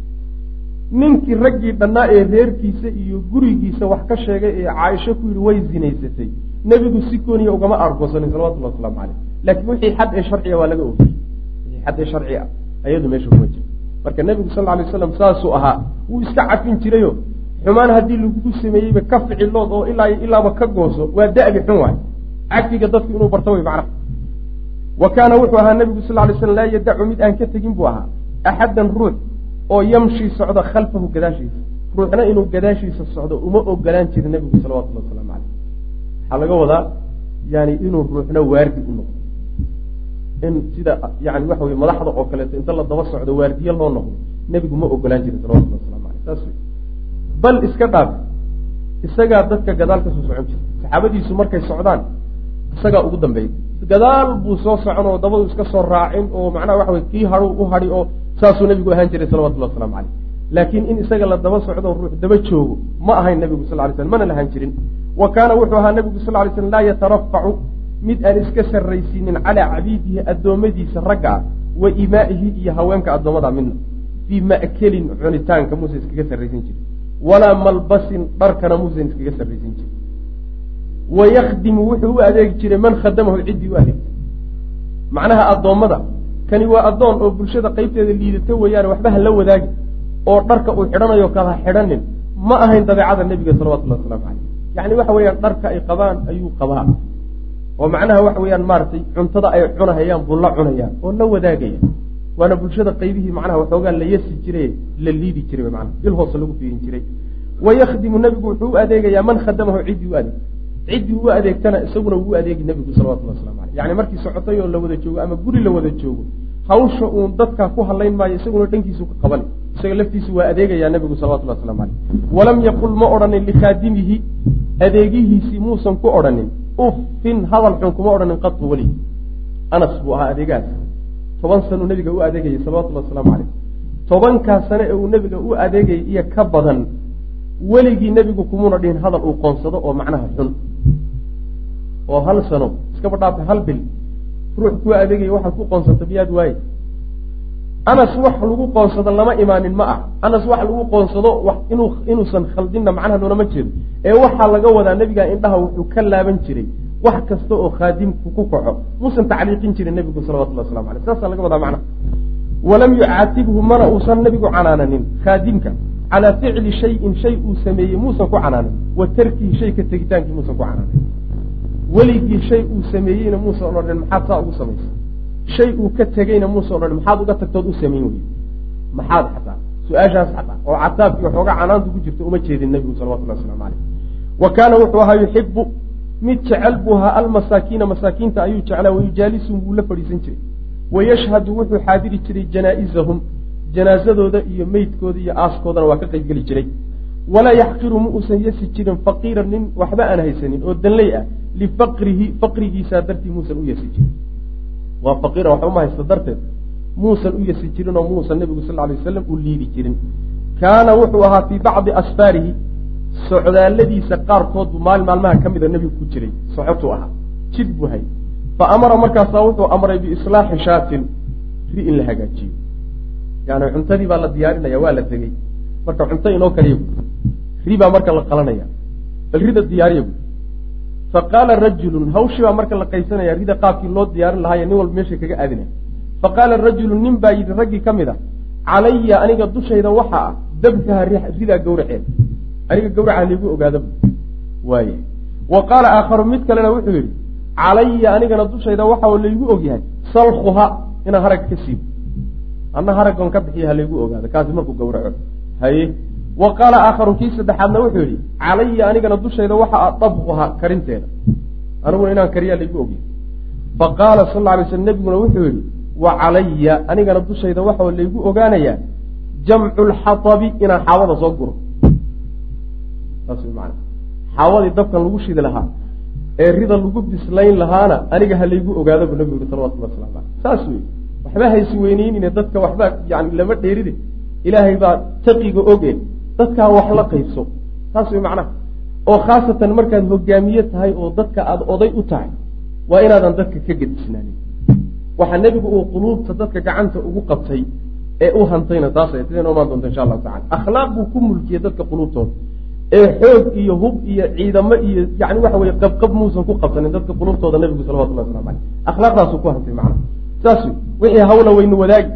ninkii raggii dhannaa ee reerkiisa iyo gurigiisa wax ka sheegay ee caaisho ku yidhi way zinaysatay. Nebigu si gooniya ugama aargoosanin salawatullahi waslamu caleyh laakiin wixii xad ee sharciga waa laga ogiyey wixii xad ee sharci ah ayadu meesha kuma jirto marka nebigu sal lay slam saasuu ahaa wuu iska cafin jirayo. Xumaan haddii lagu sameeyeyba ka ficilood oo ilaa ilaaba ka gooso waa da'bi xun waay. Cafiga dadku inuu barto way macnaha. Wa kaana wuxuu ahaa nebigu sal lay slam laa yadacu mid aan ka tegin buu ahaa. Axaddan ruux oo yamshi socda khalfahu gadaashiisa. Ruuxna inuu gadaashiisa socdo uma ogolaan jirin nebigu salawatullahi waslamu caleyh waxaa laga wadaa yani inuu ruuxna waardi u noqdo. In sida yani waxa weye madaxda oo kaleeto inta la daba socdo waardiye loo noqdo nebigu ma ogolaan jirin salawatullahi waslamu caleyh saas bal iska dhaaf isagaa dadka gadaal ka soo socon jira saxaabadiisu markay socdaan isagaa ugu dambeeyay. Gadaal buu soo socon oo dabadu iska soo raacin oo macnaha waxa wey kii hadhu u hadhi oo saasuu nebigu ahaan jiray salawatullahi waslamu caleyh laakiin in isaga la daba socdo ruux daba joogo ma ahayn nebigu sal lay slam mana lahaan jirin. Wa kaana wuxuu ahaa nebigu sal lay slam laa yatarafacu mid aan iska sarraysiinin calaa cabiidihi addoommadiisa ragga ah wa imaa'ihi iyo haweenka addoommada midna fii ma'kelin cunitaanka muusan iskaga sarraysan jirin walaa malbasin dharkana muusan iskaga sarraysan jirin wayakdimu wuxuu u adeegi jiray man khadamahu ciddii u adeegtay. Macnaha addoommada kani waa addoon oo bulshada qaybteeda liidata weeyaane waxba ha la wadaagi oo dharka uu xidhanayo kala xidhanin. Ma ahayn dabeecada nebiga salawatullahi waslamu caleyh yacni waxa weeyaan dharka ay qabaan ayuu qabaa. Oo macnaha waxa weeyaan maaragtay cuntada ay cunahayaan buu la cunayaan oo la wadaagaya waana bulshada qaybihii macnaha waxoogaa la yasi jiray la liidi jiray macnaha il hoose lagu fiirin jiray. Wayakdimu nebigu wuxuu u adeegayaa man khadamahu ciddii u adeeg ciddii u adeegtana isaguna wuu adeegi nebigu salawatullahi waslamu caleyh yani markii socotay oo la wada joogo ama guri la wada joogo hawsha uun dadkaa ku hadlayn maayo isaguna dhankiisu ka qaban. Isaga laftiisu waa adeegayaa nebigu salawatullahi waslamu caleyh walam yaqul ma odhanin likhaadimihi adeegihiisii muusan ku odhanin. Uffin hadal xun kuma odhanin qatu weli anas buu ahaa adeegahaas toban sanuu nebiga u adeegayay salawatullahi waslamu caleyh tobankaa sane ee uu nebiga u adeegayay iyo ka badan weligii nebigu kumuna dhihin hadal uu qoonsado oo macnaha xun oo hal sano iskaba dhaafa hal bil. Ruux kuu adeegaya waxaad ku qoonsata miyaad waaye? Anas wax lagu qoonsado lama imaanin ma ah. Anas wax lagu qoonsado inuu inuusan khaldinna macnaha loolama jeedo ee waxaa laga wadaa nebiga indhaha wuxuu ka laaban jiray wax kasta oo khaadimku ku kaco. Muusan tacliiqin jirin nebigu salawatullah waslamu aleyh saasaa laga wadaa macnaha. Walam yucaatibhu mana uusan nebigu canaananin. Khaadimka calaa ficli shayin shay uu sameeyey muusan ku canaanin wa tarkihi shay ka tegitaankii muusan ku canaanin weligii shay uu sameeyeyna muusan odhanin maxaad saa ugu samaysay shay uu ka tegeyna muusan odhanin maxaad uga tagtood u samayn weyey maxaad xataa su'aashaas xataa oo cataabkii waxoogaa canaantu ku jirta uma jeedin nebigu salawatullahi waslamu caleyh wa kaana wuxuu ahaa yuxibu mid jecel buu ahaa almasaakiina masaakiinta ayuu jeclaa wayujaalisum wuu la fadhiisan jiray. Wayashhadu wuxuu xaadiri jiray janaa-izahum janaasadooda iyo meydkooda iyo aaskoodana waa ka qaybgeli jiray. Walaa yaxqiru ma uusan yasi jirin faqiiran nin waxba aan haysanin oo danley ah lifaqrihi faqrigiisaa dartii muusan u yasi jirin waa faqiiran waxba uma haysta darteed muusan u yasi jirin oo muusan nebigu sal lay waslam u liidi jirin kaana wuxuu ahaa fii bacdi asfaarihi socdaalladiisa qaarkood buu maalin maalmaha ka mida nebigu ku jiray socotuu ahaa jid buu hay fa amara markaasaa wuxuu amray biislaaxi shaatin ri in la hagaajiyo yani cuntadii baa la diyaarinaya waa la tegey marka cunto inoo kaliya ri baa marka la qalanaya bal rida diyaariya bu fa qaala rajulun hawshii baa marka la qaysanaya rida qaabkii loo diyaarin lahaayo nin walba meesha kaga aadinaya fa qaala rajulun nin baa yidhi raggii ka mid a calaya aniga dushayda waxa ah dabkaha ridaa gawraceeda aniga gawraca laygu ogaada waaye. Wa qaala aakharu mid kalena wuxuu yidhi calaya anigana dushayda waxa laygu ogyahay salkuha inaan harag ka siibo anna haragon ka bixiya ha laygu ogaado kaasi markuu gawraco. Haye wa qaala aakharu kii saddexaadna wuxuu yidhi calaya anigana dushayda waxa a dabkuha karinteeda. Aniguna inaan kariyaa laygu ogyahay fa qaala sal lla alay slam nebiguna wuxuu yidhi wa calaya anigana dushayda waxa laygu ogaanayaa jamcu lxatabi inaan xaawada soo guro. Saas wy maana xaawadii dabkan lagu shidi lahaa ee rida lagu bislayn lahaana aniga ha laygu ogaado bu nabigu yuri salawatullah waslamu aleyh saas wey waxba haysi weyneynine dadka waxbaa yani lama dheeride. Ilaahay baa taqiga oge dadkaa wax la qaybso saas wey macnaha. Oo khaasatan markaad hogaamiye tahay oo dadka aada oday u tahay waa inaadan dadka ka gedisnaanin waxaa nebigu uu quluubta dadka gacanta ugu qabtay ee u hantayna taasay sidee noo imaan doonta insha allahu tacala akhlaaq buu ku mulkiyey dadka quluubtooda. Ee xoog iyo hub iyo ciidamo iyo yani waxa weye qabqab muusan ku qabsanin dadka quluubtooda nebigu salawatullah waslamu aleyh akhlaaqdaasuu ku hantay macnaha. Wey wixii hawla waynu wadaagi.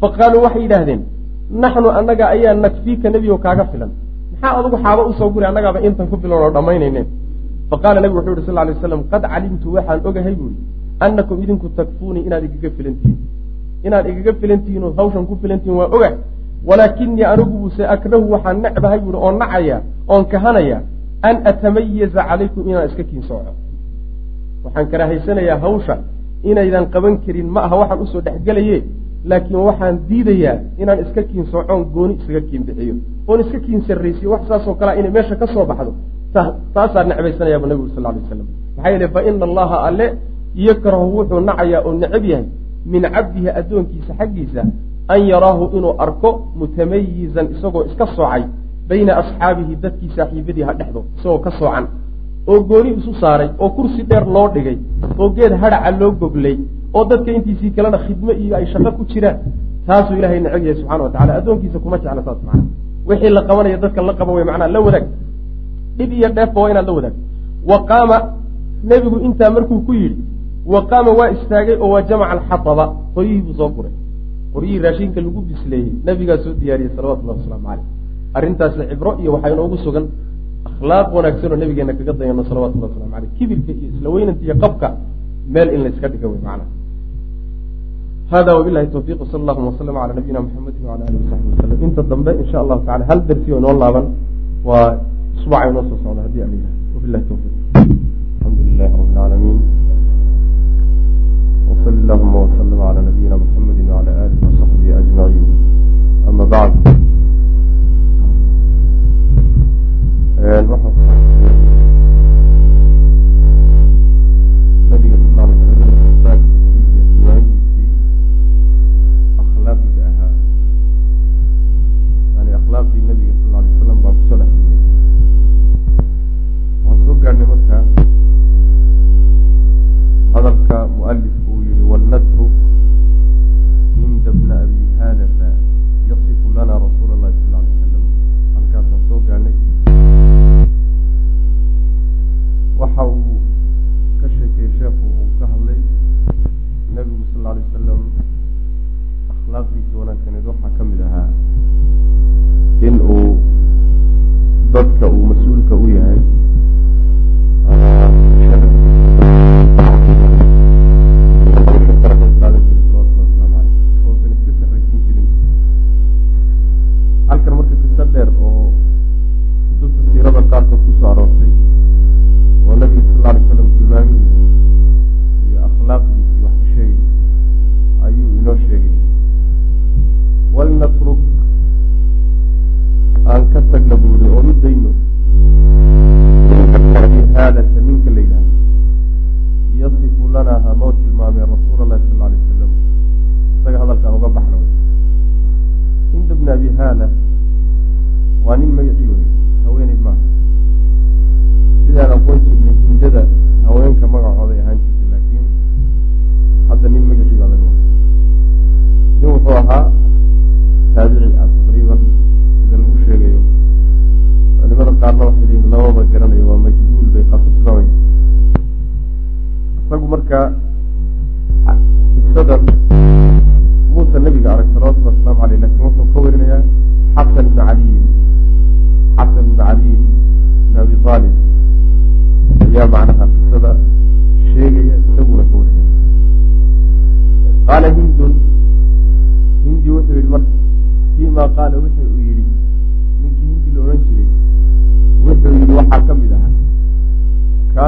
Fa qaaluu waxay yidhaahdeen naxnu annaga ayaa nakfiika nebigo kaaga filan maxaa adugu xaaba u soo guri annagaaba intan ku filan oo dhammaynayneen fa qaala nebigu wuxuu yihi sal ly slam qad calimtu waxaan ogahay buuri annakum idinku takfuunii inaad igaga filantihiin inaad igaga filantihiin oo hawshan ku filantihiin waa oga walaakinii anigubuse akrahu waxaan necbahay buuri oon nacaya oon kahanaya an atamayaza calaykum inaan iska kiin sooco waxaan karahaysanayaa hawsha inaydan qaban karin ma aha waxaan u soo dhexgelaye laakiin waxaan diidayaa inaan iska kiin soocoon gooni isaga kiin bixiyo. Oon iska kiin sarraysiyo wax saasoo kalea inay meesha ka soo baxdo. Taasaan necbaysanayabu nabigu sal ly slam maxaa yeele fa ina allaha alle yakrahu wuxuu nacayaa oo necab yahay min cabdihi addoonkiisa xaggiisa an yaraahu inuu arko mutamayizan isagoo iska soocay bayna asxaabihi dadkii saaxiibadii ha dhexdo isagoo ka soocan. Oo gooni isu saaray oo kursi dheer loo dhigay oo geed hadhaca loo goglay oo dadka intiisii kalena khidmo iyo ay shaqo ku jiraan taasuu ilahay necab yahay subxana wa addoonkiisa kuma jecla saas macana wixii la qabanaya dadka la qaba wey macnaa la wadaag. Dhib iyo dheefba waa inaad la wadaag. Wa qaama nebigu intaa markuu ku yidhi wa qaama waa istaagay oo waa jamaca alxataba qoryihii buu soo guray. Qoryihii raashinka lagu bisleeyey nabigaa soo diyaariyey salawatullahi wasalaamu caleyh arrintaasna cibro iyo waxaa inoogu sugan. Akhlaaq wanaagsan oo nabigeena kaga dayano salawatullahi waslamu aleyh kibirka iyo isla weynanta iyo qabka meel in layska dhiga wey macna hada wabilahi tawfiq wsala allahuma waslama cala nabiyina muxamedi wala alihi wasaxbi wasalam inta dambe insha allahu tacala hal darsi oo inoo laaban waa usbuuca inoo soo socda haddii ala wabilahi tawfiq alxamdu lilahi rabi lcaalamiin wsali allahuma waslama cala nabiyina muxamedi wala alihi wasaxbihi ajmaciin ama bacd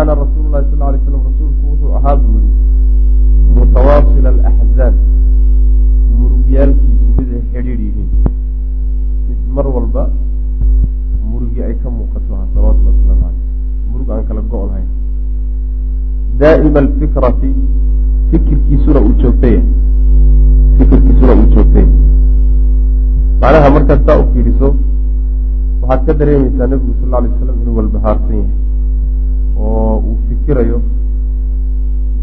kaana rasuulu lahi sal alay slam rasuulku wuxuu ahaa buu yihi mutawaasila alaxzaab murugyaalkiisu mid ay xidhiidh yihiin mid mar walba murugi ay ka muuqato ahaa salawatullahi wasalaamu caleyh murug aan kala go' lahayn daa'ima alfikrati fikirkiisuna uu joogtaya fikirkiisuna uu joogtaya macnaha markaad saa u fiiriso waxaad ka dareemaysaa nebigu sal alay slam inuu walbahaarsan yahay oo uu fikirayo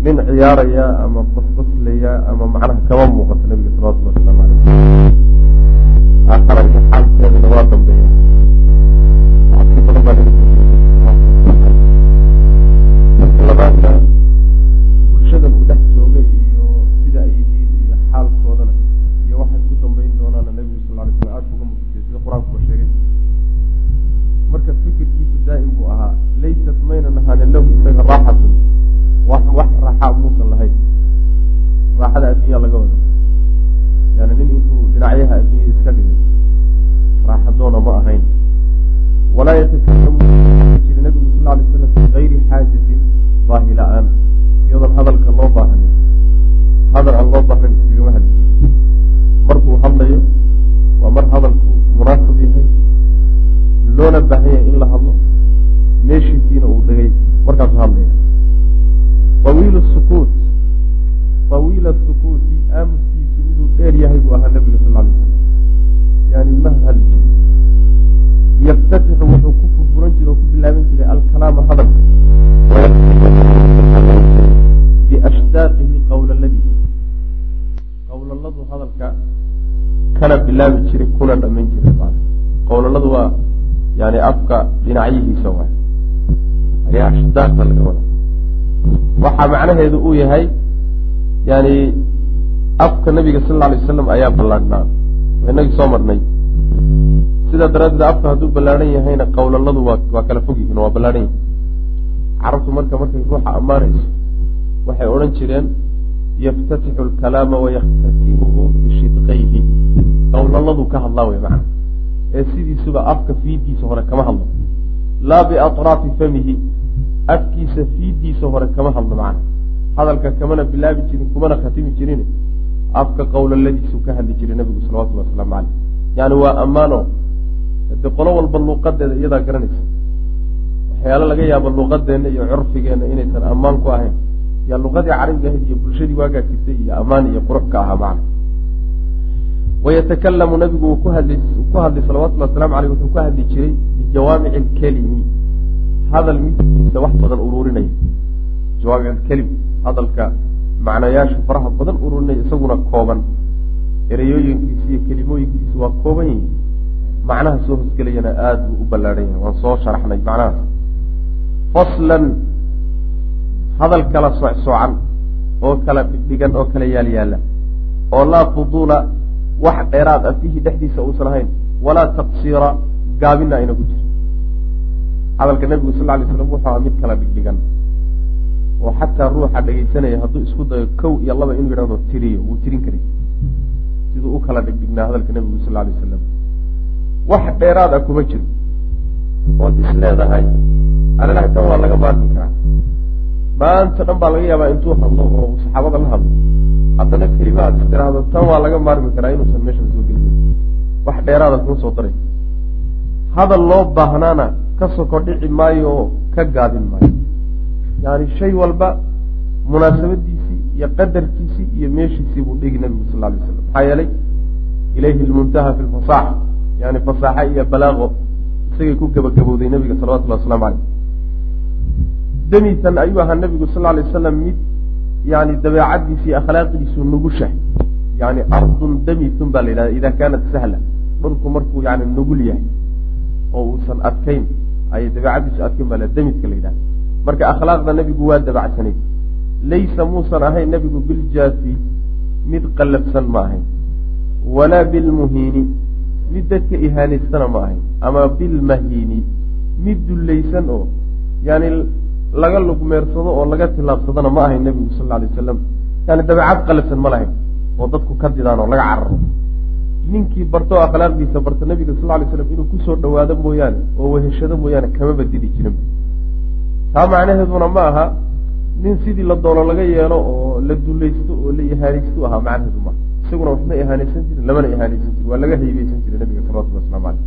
nin ciyaaraya ama basbaslaya ama macnaha kama muuqato nebiga salawatullah wasalaamu caleyh aakhara xaalkeedana waa dambeeya. Si badan baa marka labaadna bulshadan uu dhex addunya laga wada yani nin intuu dhinacyaha addunya iska dhigay raaxadoona ma ahayn. Walaa yatakalamu jiri nabigu sal alay slam fi gayri xaajatin baahi la'aan iyadoon hadalka loo baahanin hadal aan loo baahnayn iskagama hadli jirin. Markuu hadlayo waa mar hadalku munaasab yahay loona baahan yahay in la hadlo meeshiisiina uu dhegay markaasuu hadlaya kuna dhamayn jiray qawlaladu waa yani afka dhinacyihiisa waay ayaa ashdaaqda laga wada waxaa macnaheedu uu yahay yani afka nabiga sal alay wasalam ayaa ballaadhnaa inagii soo marnay. Sidaa daraaddeed afka hadduu ballaadhan yahayna qawlaladu waa waa kala fog yihiin waa ballaadhan yihiin carabtu marka markay ruuxa ammaanayso waxay odhan jireen yaftatixu alkalaama wayakhtatimuhu bishidqayhi qawlaladu ka hadlaa wey macna. Ee sidiisuba afka fiidiisa hore kama hadlo. Laa biatraafi famihi afkiisa fiidiisa hore kama hadlo macna. Hadalka kamana bilaabi jirin kumana khatimi jirin. Afka qowlaladiisu ka hadli jiray nabigu salawatullhi wasalaamu caleyh yani waa ammaano. De qolo walba luuqadeeda iyadaa garanaysa. Waxyaalo laga yaabo luuqadeenna iyo curfigeenna inaysan ammaan ku ahayn. Yaa luuqadii carabiga ahayd iyo bulshadii waagaa jirtay iyo ammaan iyo qurux ka ahaa macna wayatakalamu nabigu ku hadlay salawatullhi wasalamu aleyh wuxuu ku hadli jiray bijawaamici alkelimi hadal midkiisa wax badan ururinaya jawaamic alkelim hadalka macnayaasha faraha badan ururinaya isaguna kooban ereyooyinkiisa iyo kelimooyinkiisa waa kooban yihiin macnaha soo hosgelayana aada buu u ballaadhan yahay waan soo sharaxnay macnahaas faslan hadal kala socsoocan oo kala dhigdhigan oo kala yaal yaalla oo laa fuduula wax dheeraad ah fiihi dhexdiisa uusan ahayn. Walaa taqsiira gaabina ayna ku jirin. Hadalka nabigu sal lay slam wuxuu aha mid kala dhigdhigan. Oo xataa ruuxa dhegaysanaya hadduu isku dayo kow iyo laba inuu yidhahdo tiriyo wuu tirin karay. Siduu u kala dhigdhignaa hadalka nabigu sal lay wasalam wax dheeraad ah kuma jiro ood is leedahay alalaha tan waa laga maarmi karaa. Maanta dhan baa laga yaabaa intuu hadlo oo saxaabada la hadlo haddana kelimaad tiraahdo tan waa laga maarmi karaa inuusan meeshan soo gelin. Wax dheeraada kuma soo daray. Hadal loo baahnaana ka soko dhici maayo oo ka gaabin maayo. Yani shay walba munaasabadiisii iyo qadarkiisii iyo meeshiisii buu dhigi nabigu sal lay waslam maxaa yeelay ilayhi lmuntaha fi lfasaaxa yani fasaaxa iyo balaaqo isagay ku gabagabowday nabiga salawatullahi waslamu caleyh demisan ayuu ahaa nabigu sal lay wasalam mid yani dabeecadiisa iyo akhlaaqdiisu nugushahay yani ardun damitun baa la yidhahda ida kaanat sahla dhulku markuu yani nugul yahay oo uusan adkayn ayay dabeecadiisu adkayn baa la damidka la yidhahda marka akhlaaqda nabigu waa dabacsanayd laysa muusan ahayn nebigu biljaafi mid qallafsan ma ahayn walaa bilmuhiini mid dadka ihaanaystana ma ahayn ama bilmahiini mid dullaysan oo yani laga lugmeersado oo laga tilaabsadana ma ahayn nebigu sal alay wasalam yani dabeecad qallafsan ma lahayn oo dadku ka didaan oo laga cararo. Ninkii barto o akhlaaqdiisa barta nebiga sal lay slam inuu ku soo dhawaado mooyaane oo weheshado mooyaane kamaba didi jirin. Taa macnaheeduna ma aha nin sidii la doono laga yeelo oo la dulaysto oo la ihaanaystu ahaa macnaheedu maaha isaguna waxma ihaanaysan jirin lamana ihaanaysan jirin waa laga haybeysan jiray nabiga salawatulli waslamu caleyh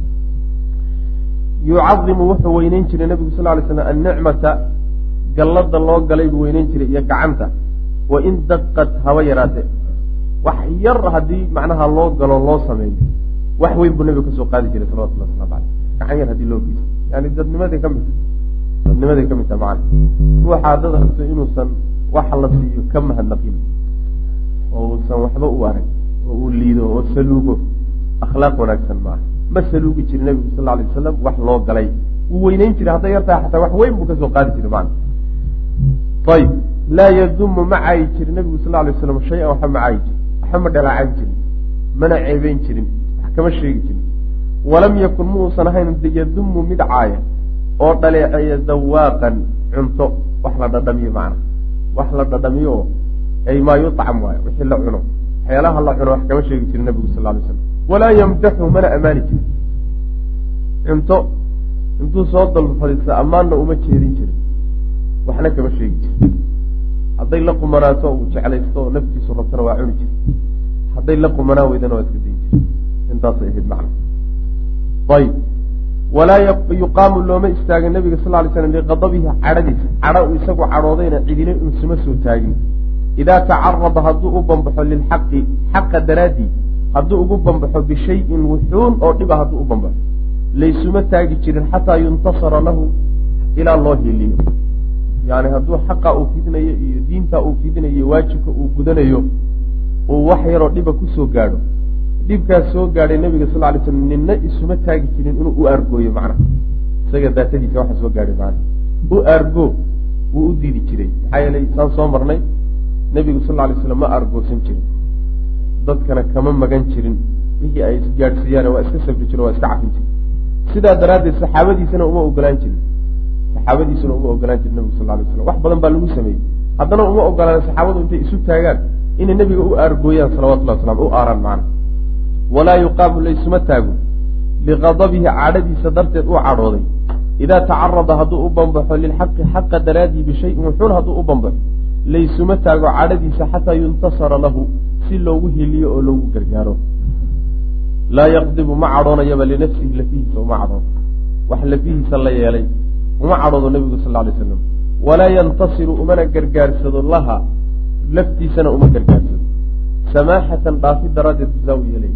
yucadimu wuxuu weyneyn jiray nabigu sal lay slam annicmata gallada loo galay buu weyneyn jiray iyo gacanta. Wa in daqad haba yaraate. Wax yar haddii macnaha loo galo loo sameeyo wax weyn buu nabiga ka soo qaadi jiray salawatullah waslamu caleyh gacan yar haddii loo geysto yani dadnimaday ka mid dadnimaday ka mid taha macana ruuxa dad rabto inuusan waxa la siiyo ka mahadnaqin. Oo uusan waxba u arag oo uu liido oo saluugo akhlaaq wanaagsan maaha ma saluugi jiri nabigu sal alay wasalam wax loo galay. Wuu weyneyn jiray hadday yartahay xataa wax weyn buu ka soo qaadi jiray macana ayib laa yadumu ma caayi jirin nabigu sal alay waslam shay-an waxba ma caayi jirin waxba ma dhalaacan jirin. Mana ceebeyn jirin. Wax kama sheegi jirin. Walam yakun ma uusan ahayn yadumu mid caaya oo dhaleeceeya dawaaqan cunto. Wax la dhadhamiyo macna. Wax la dhadhamiyo oo ay maa yutcam waayo. Wixii la cuno. Waxyaalaha la cuno wax kama sheegi jirin nabigu sal alay slam walaa yamdaxu mana ammaani jirin. Cunto. Intuu soo fadhiista ammaanna uma jeedin jirin waxna kama sheegi. Jirin hadday la qumanaato uu jeclaysto oo naftiisu rabtana waa cuni jira hadday la qumanaa weydana waa iska dayn jira intaasay ahayd macna ayib. Walaa yuqaamu looma istaagin nabiga sal lay slam liqadabihi cadhadiisa. Cadho uu isagu cadhoodayna cidina unsuma soo taagin. Idaa tacarada hadduu u bambaxo lilxaqi xaqa daraaddii hadduu ugu bambaxo bishayin wuxuun oo dhiba hadduu u bambaxo laysuma taagi jirin xataa yuntasara lahu ilaa loo hiliyo yani hadduu xaqa uu fidinayo iyo diinta uu fidinayo waajibka uu gudanayo uu wax yaroo dhiba ku soo gaadho dhibkaas soo gaadhay nabiga sal lay slam ninna isuma taagi jirin inuu u argooyo macnaha isaga daatadiisa waxa soo gaadhay macnaha u argo wuu u diidi jiray. Maxaa yeelay saan soo marnay nebigu sal lay slam ma argoosan jirin. Dadkana kama magan jirin. Wixii ay gaadhsiiyaan waa iska safri jiro waa iska cafin jiri sidaa daraaddeed saxaabadiisana uma ogolaan jirin saxaabadiisuna uma ogolaan jirin nabigu sal lay slam wax badan baa lagu sameeyey. Haddana uma ogolaan saxaabadu intay isu taagaan inay nebiga u aargooyaan salawatullahi waslam u aaraan macna. Walaa yuqaamu laysuma taago liqadabihi cadhadiisa darteed uu cadhooday. Idaa tacarada hadduu u bambaxo lilxaqi xaqa daraadii bishayin wuxuun hadduu u bambaxo laysuma taago cadhadiisa xataa yuntasara lahu si loogu hiliyo oo loogu gargaaro. Laa yaqdibu ma cadhoonayaba linafsihi lafihiisa uma cadhoono. Wax lafihiisa la yeelay uma cadhoodo nebigu sal lay slam walaa yantasiru umana gargaarsado laha laftiisana uma gargaarsado. Samaaxatan dhaafi daraaddeed busaa u yeelay.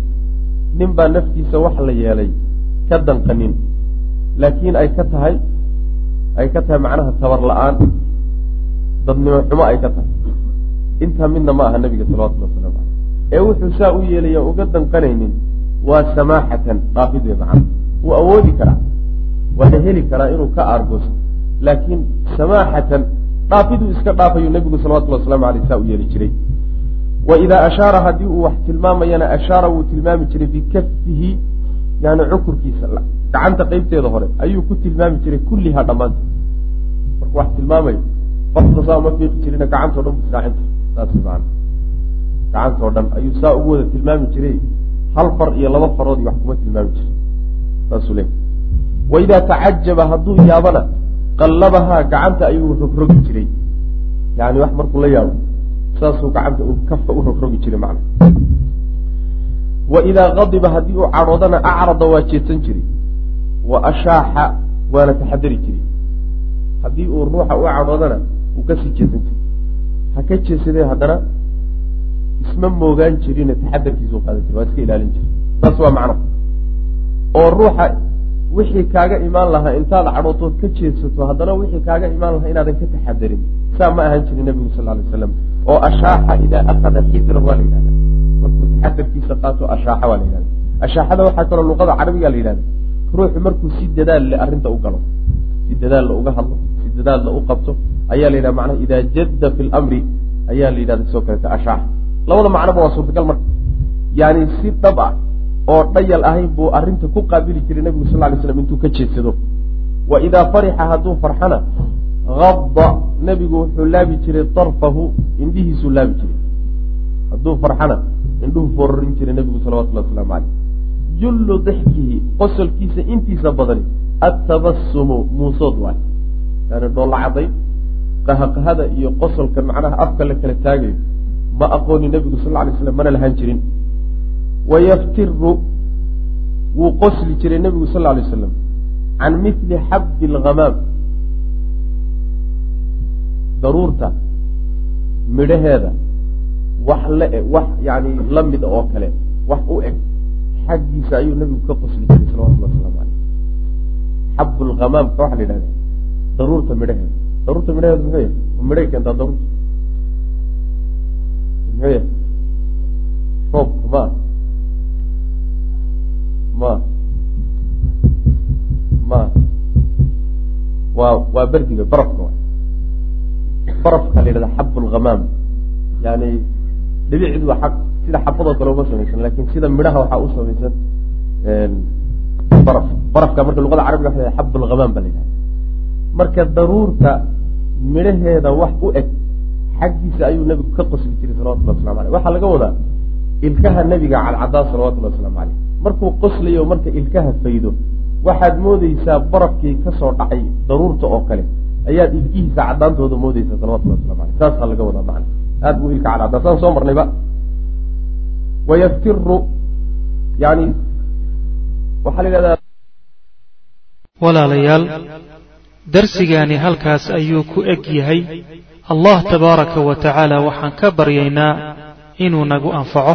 Nin baa naftiisa wax la yeelay ka danqanin. Laakiin ay ka tahay ay ka tahay macnaha tabar la'aan dadnimo xumo ay ka tahay. Intaa midna ma aha nabiga salawatullhi waslamu caleyh ee wuxuu saa u yeelaya uga danqanaynin waa samaaxatan dhaafid wey wuu awoodi karaa waana heli karaa inuu ka aargoosto. Laakiin samaaxatan dhaafiduu iska dhaafayu nebigu salawatullhi waslamu aleyh saa u yeeli jiray. Wa idaa ashaara haddii uu wax tilmaamayana ashaara wuu tilmaami jiray bikafihi yani cukurkiisa gacanta qeybteeda hore ayuu ku tilmaami jiray kullihaa dhammaanta markuu wax tilmaamayo qofka saa uma fiiqi jirina gacantao dhan bu israacin jir saas gacantao dhan ayuu saa ugu wada tilmaami jiray hal far iyo laba farood iyo wax kuma tilmaami jira saasuu leey wa idaa tacajaba hadduu yaabana qallabahaa gacanta ayuu rogrogi jiray. Yani wax markuu la yaabo saasuu gacanta kafka u rogrogi jiray macna. Wa idaa qadiba haddii uu cadhoodana acrada waa jeedsan jiray. Wa ashaaxa waana taxadari jiray. Haddii uu ruuxa u cadhoodana wuu ka sii jeedsan jiray. Ha ka jeesadee haddana isma moogaan jirine taxadarkiisuu qaadan jiray waa iska ilaalin jiray. Saas waa macno. Oo ruuxa wixii kaaga imaan lahaa intaad cadhootood ka jeedsato haddana wixii kaaga imaan lahaa inaadan ka taxadarin saa ma ahaan jirin nabigu sal lay waslam oo ashaaxa idaa akada xidra waa la yidhahda markuu taxadarkiisa qaato ashaaxa waa la yidhahda ashaaxada waxaa kaloo luqada carabiga la yidhahda ruuxu markuu si dadaal le arrinta u galo si dadaalla uga hadlo si dadaalna u qabto ayaa la yidhaha macnaha idaa jadda fi lamri ayaa la yidhahda sidoo kaleeta ashaax. Labada macnoba waa suurtagal marka. Yaani si dhab ah oo dhayal ahayn buu arrinta ku qaabili jiray nebigu sal lay slam intuu ka jeedsado. Wa idaa farixa hadduu farxana hadda nebigu wuxuu laabi jiray darfahu indhihiisuu laabi jiray. Hadduu farxana indhuhu foorarin jiray nebigu salawatullahi wasalaamu caleyh jullu dixkihi qosolkiisa intiisa badani attabasumu muusood waay. Yani dhoolla cadday qahaqahada iyo qosolka macnaha afka la kala taagayo ma aqooni nebigu sal lay slam mana lahaan jirin wayaftiru wuu qosli jiray nebigu sal lay slam can mili xabdi alghamaam daruurta midhaheeda wax la wax yani la mida oo kale wax u eg xaggiisa ayuu nebigu ka qosli jiray salawatullah waslamu aleyh xabu lghamaamka waxa la yidhahda daruurta midhaheeda daruurta midhaheedu muxuu yahay midhay keentaa daruurta muxuu yahay roobka ma ma. Ma. Waa waa berdiga barafka barafka la yidhahda xabu lghamaam yani dhibicdu waa sida xabadoo kale uma samaysan laakiin sida midhaha waxaa u samaysan baraf. Barafka marka luqada carabiga waxa xab lghamaam ba la yidhahda marka daruurta midhaheeda wax u eg xaggiisa ayuu nebigu ka qosli jiray salawatullah waslamu aleyh waxaa laga wadaa ilkaha nebiga cadcadaa salawatullahi waslamu caleyh markuu qoslayo marka ilkaha faydo waxaad moodeysaa barafkii ka soo dhacay daruurta oo kale. Ayaad ilkihiisa caddaantooda moodeysaa salawatullahi waslamu aleyh saasaa laga wadaa macna aad buu ilka cadcaddaa saan soo marnayba. Wayaftiru yani waxaa la yidhahdaa walaalayaal darsigaani halkaas ayuu ku eg yahay. Allah tabaaraka wa tacaala waxaan ka baryaynaa inuu nagu anfaco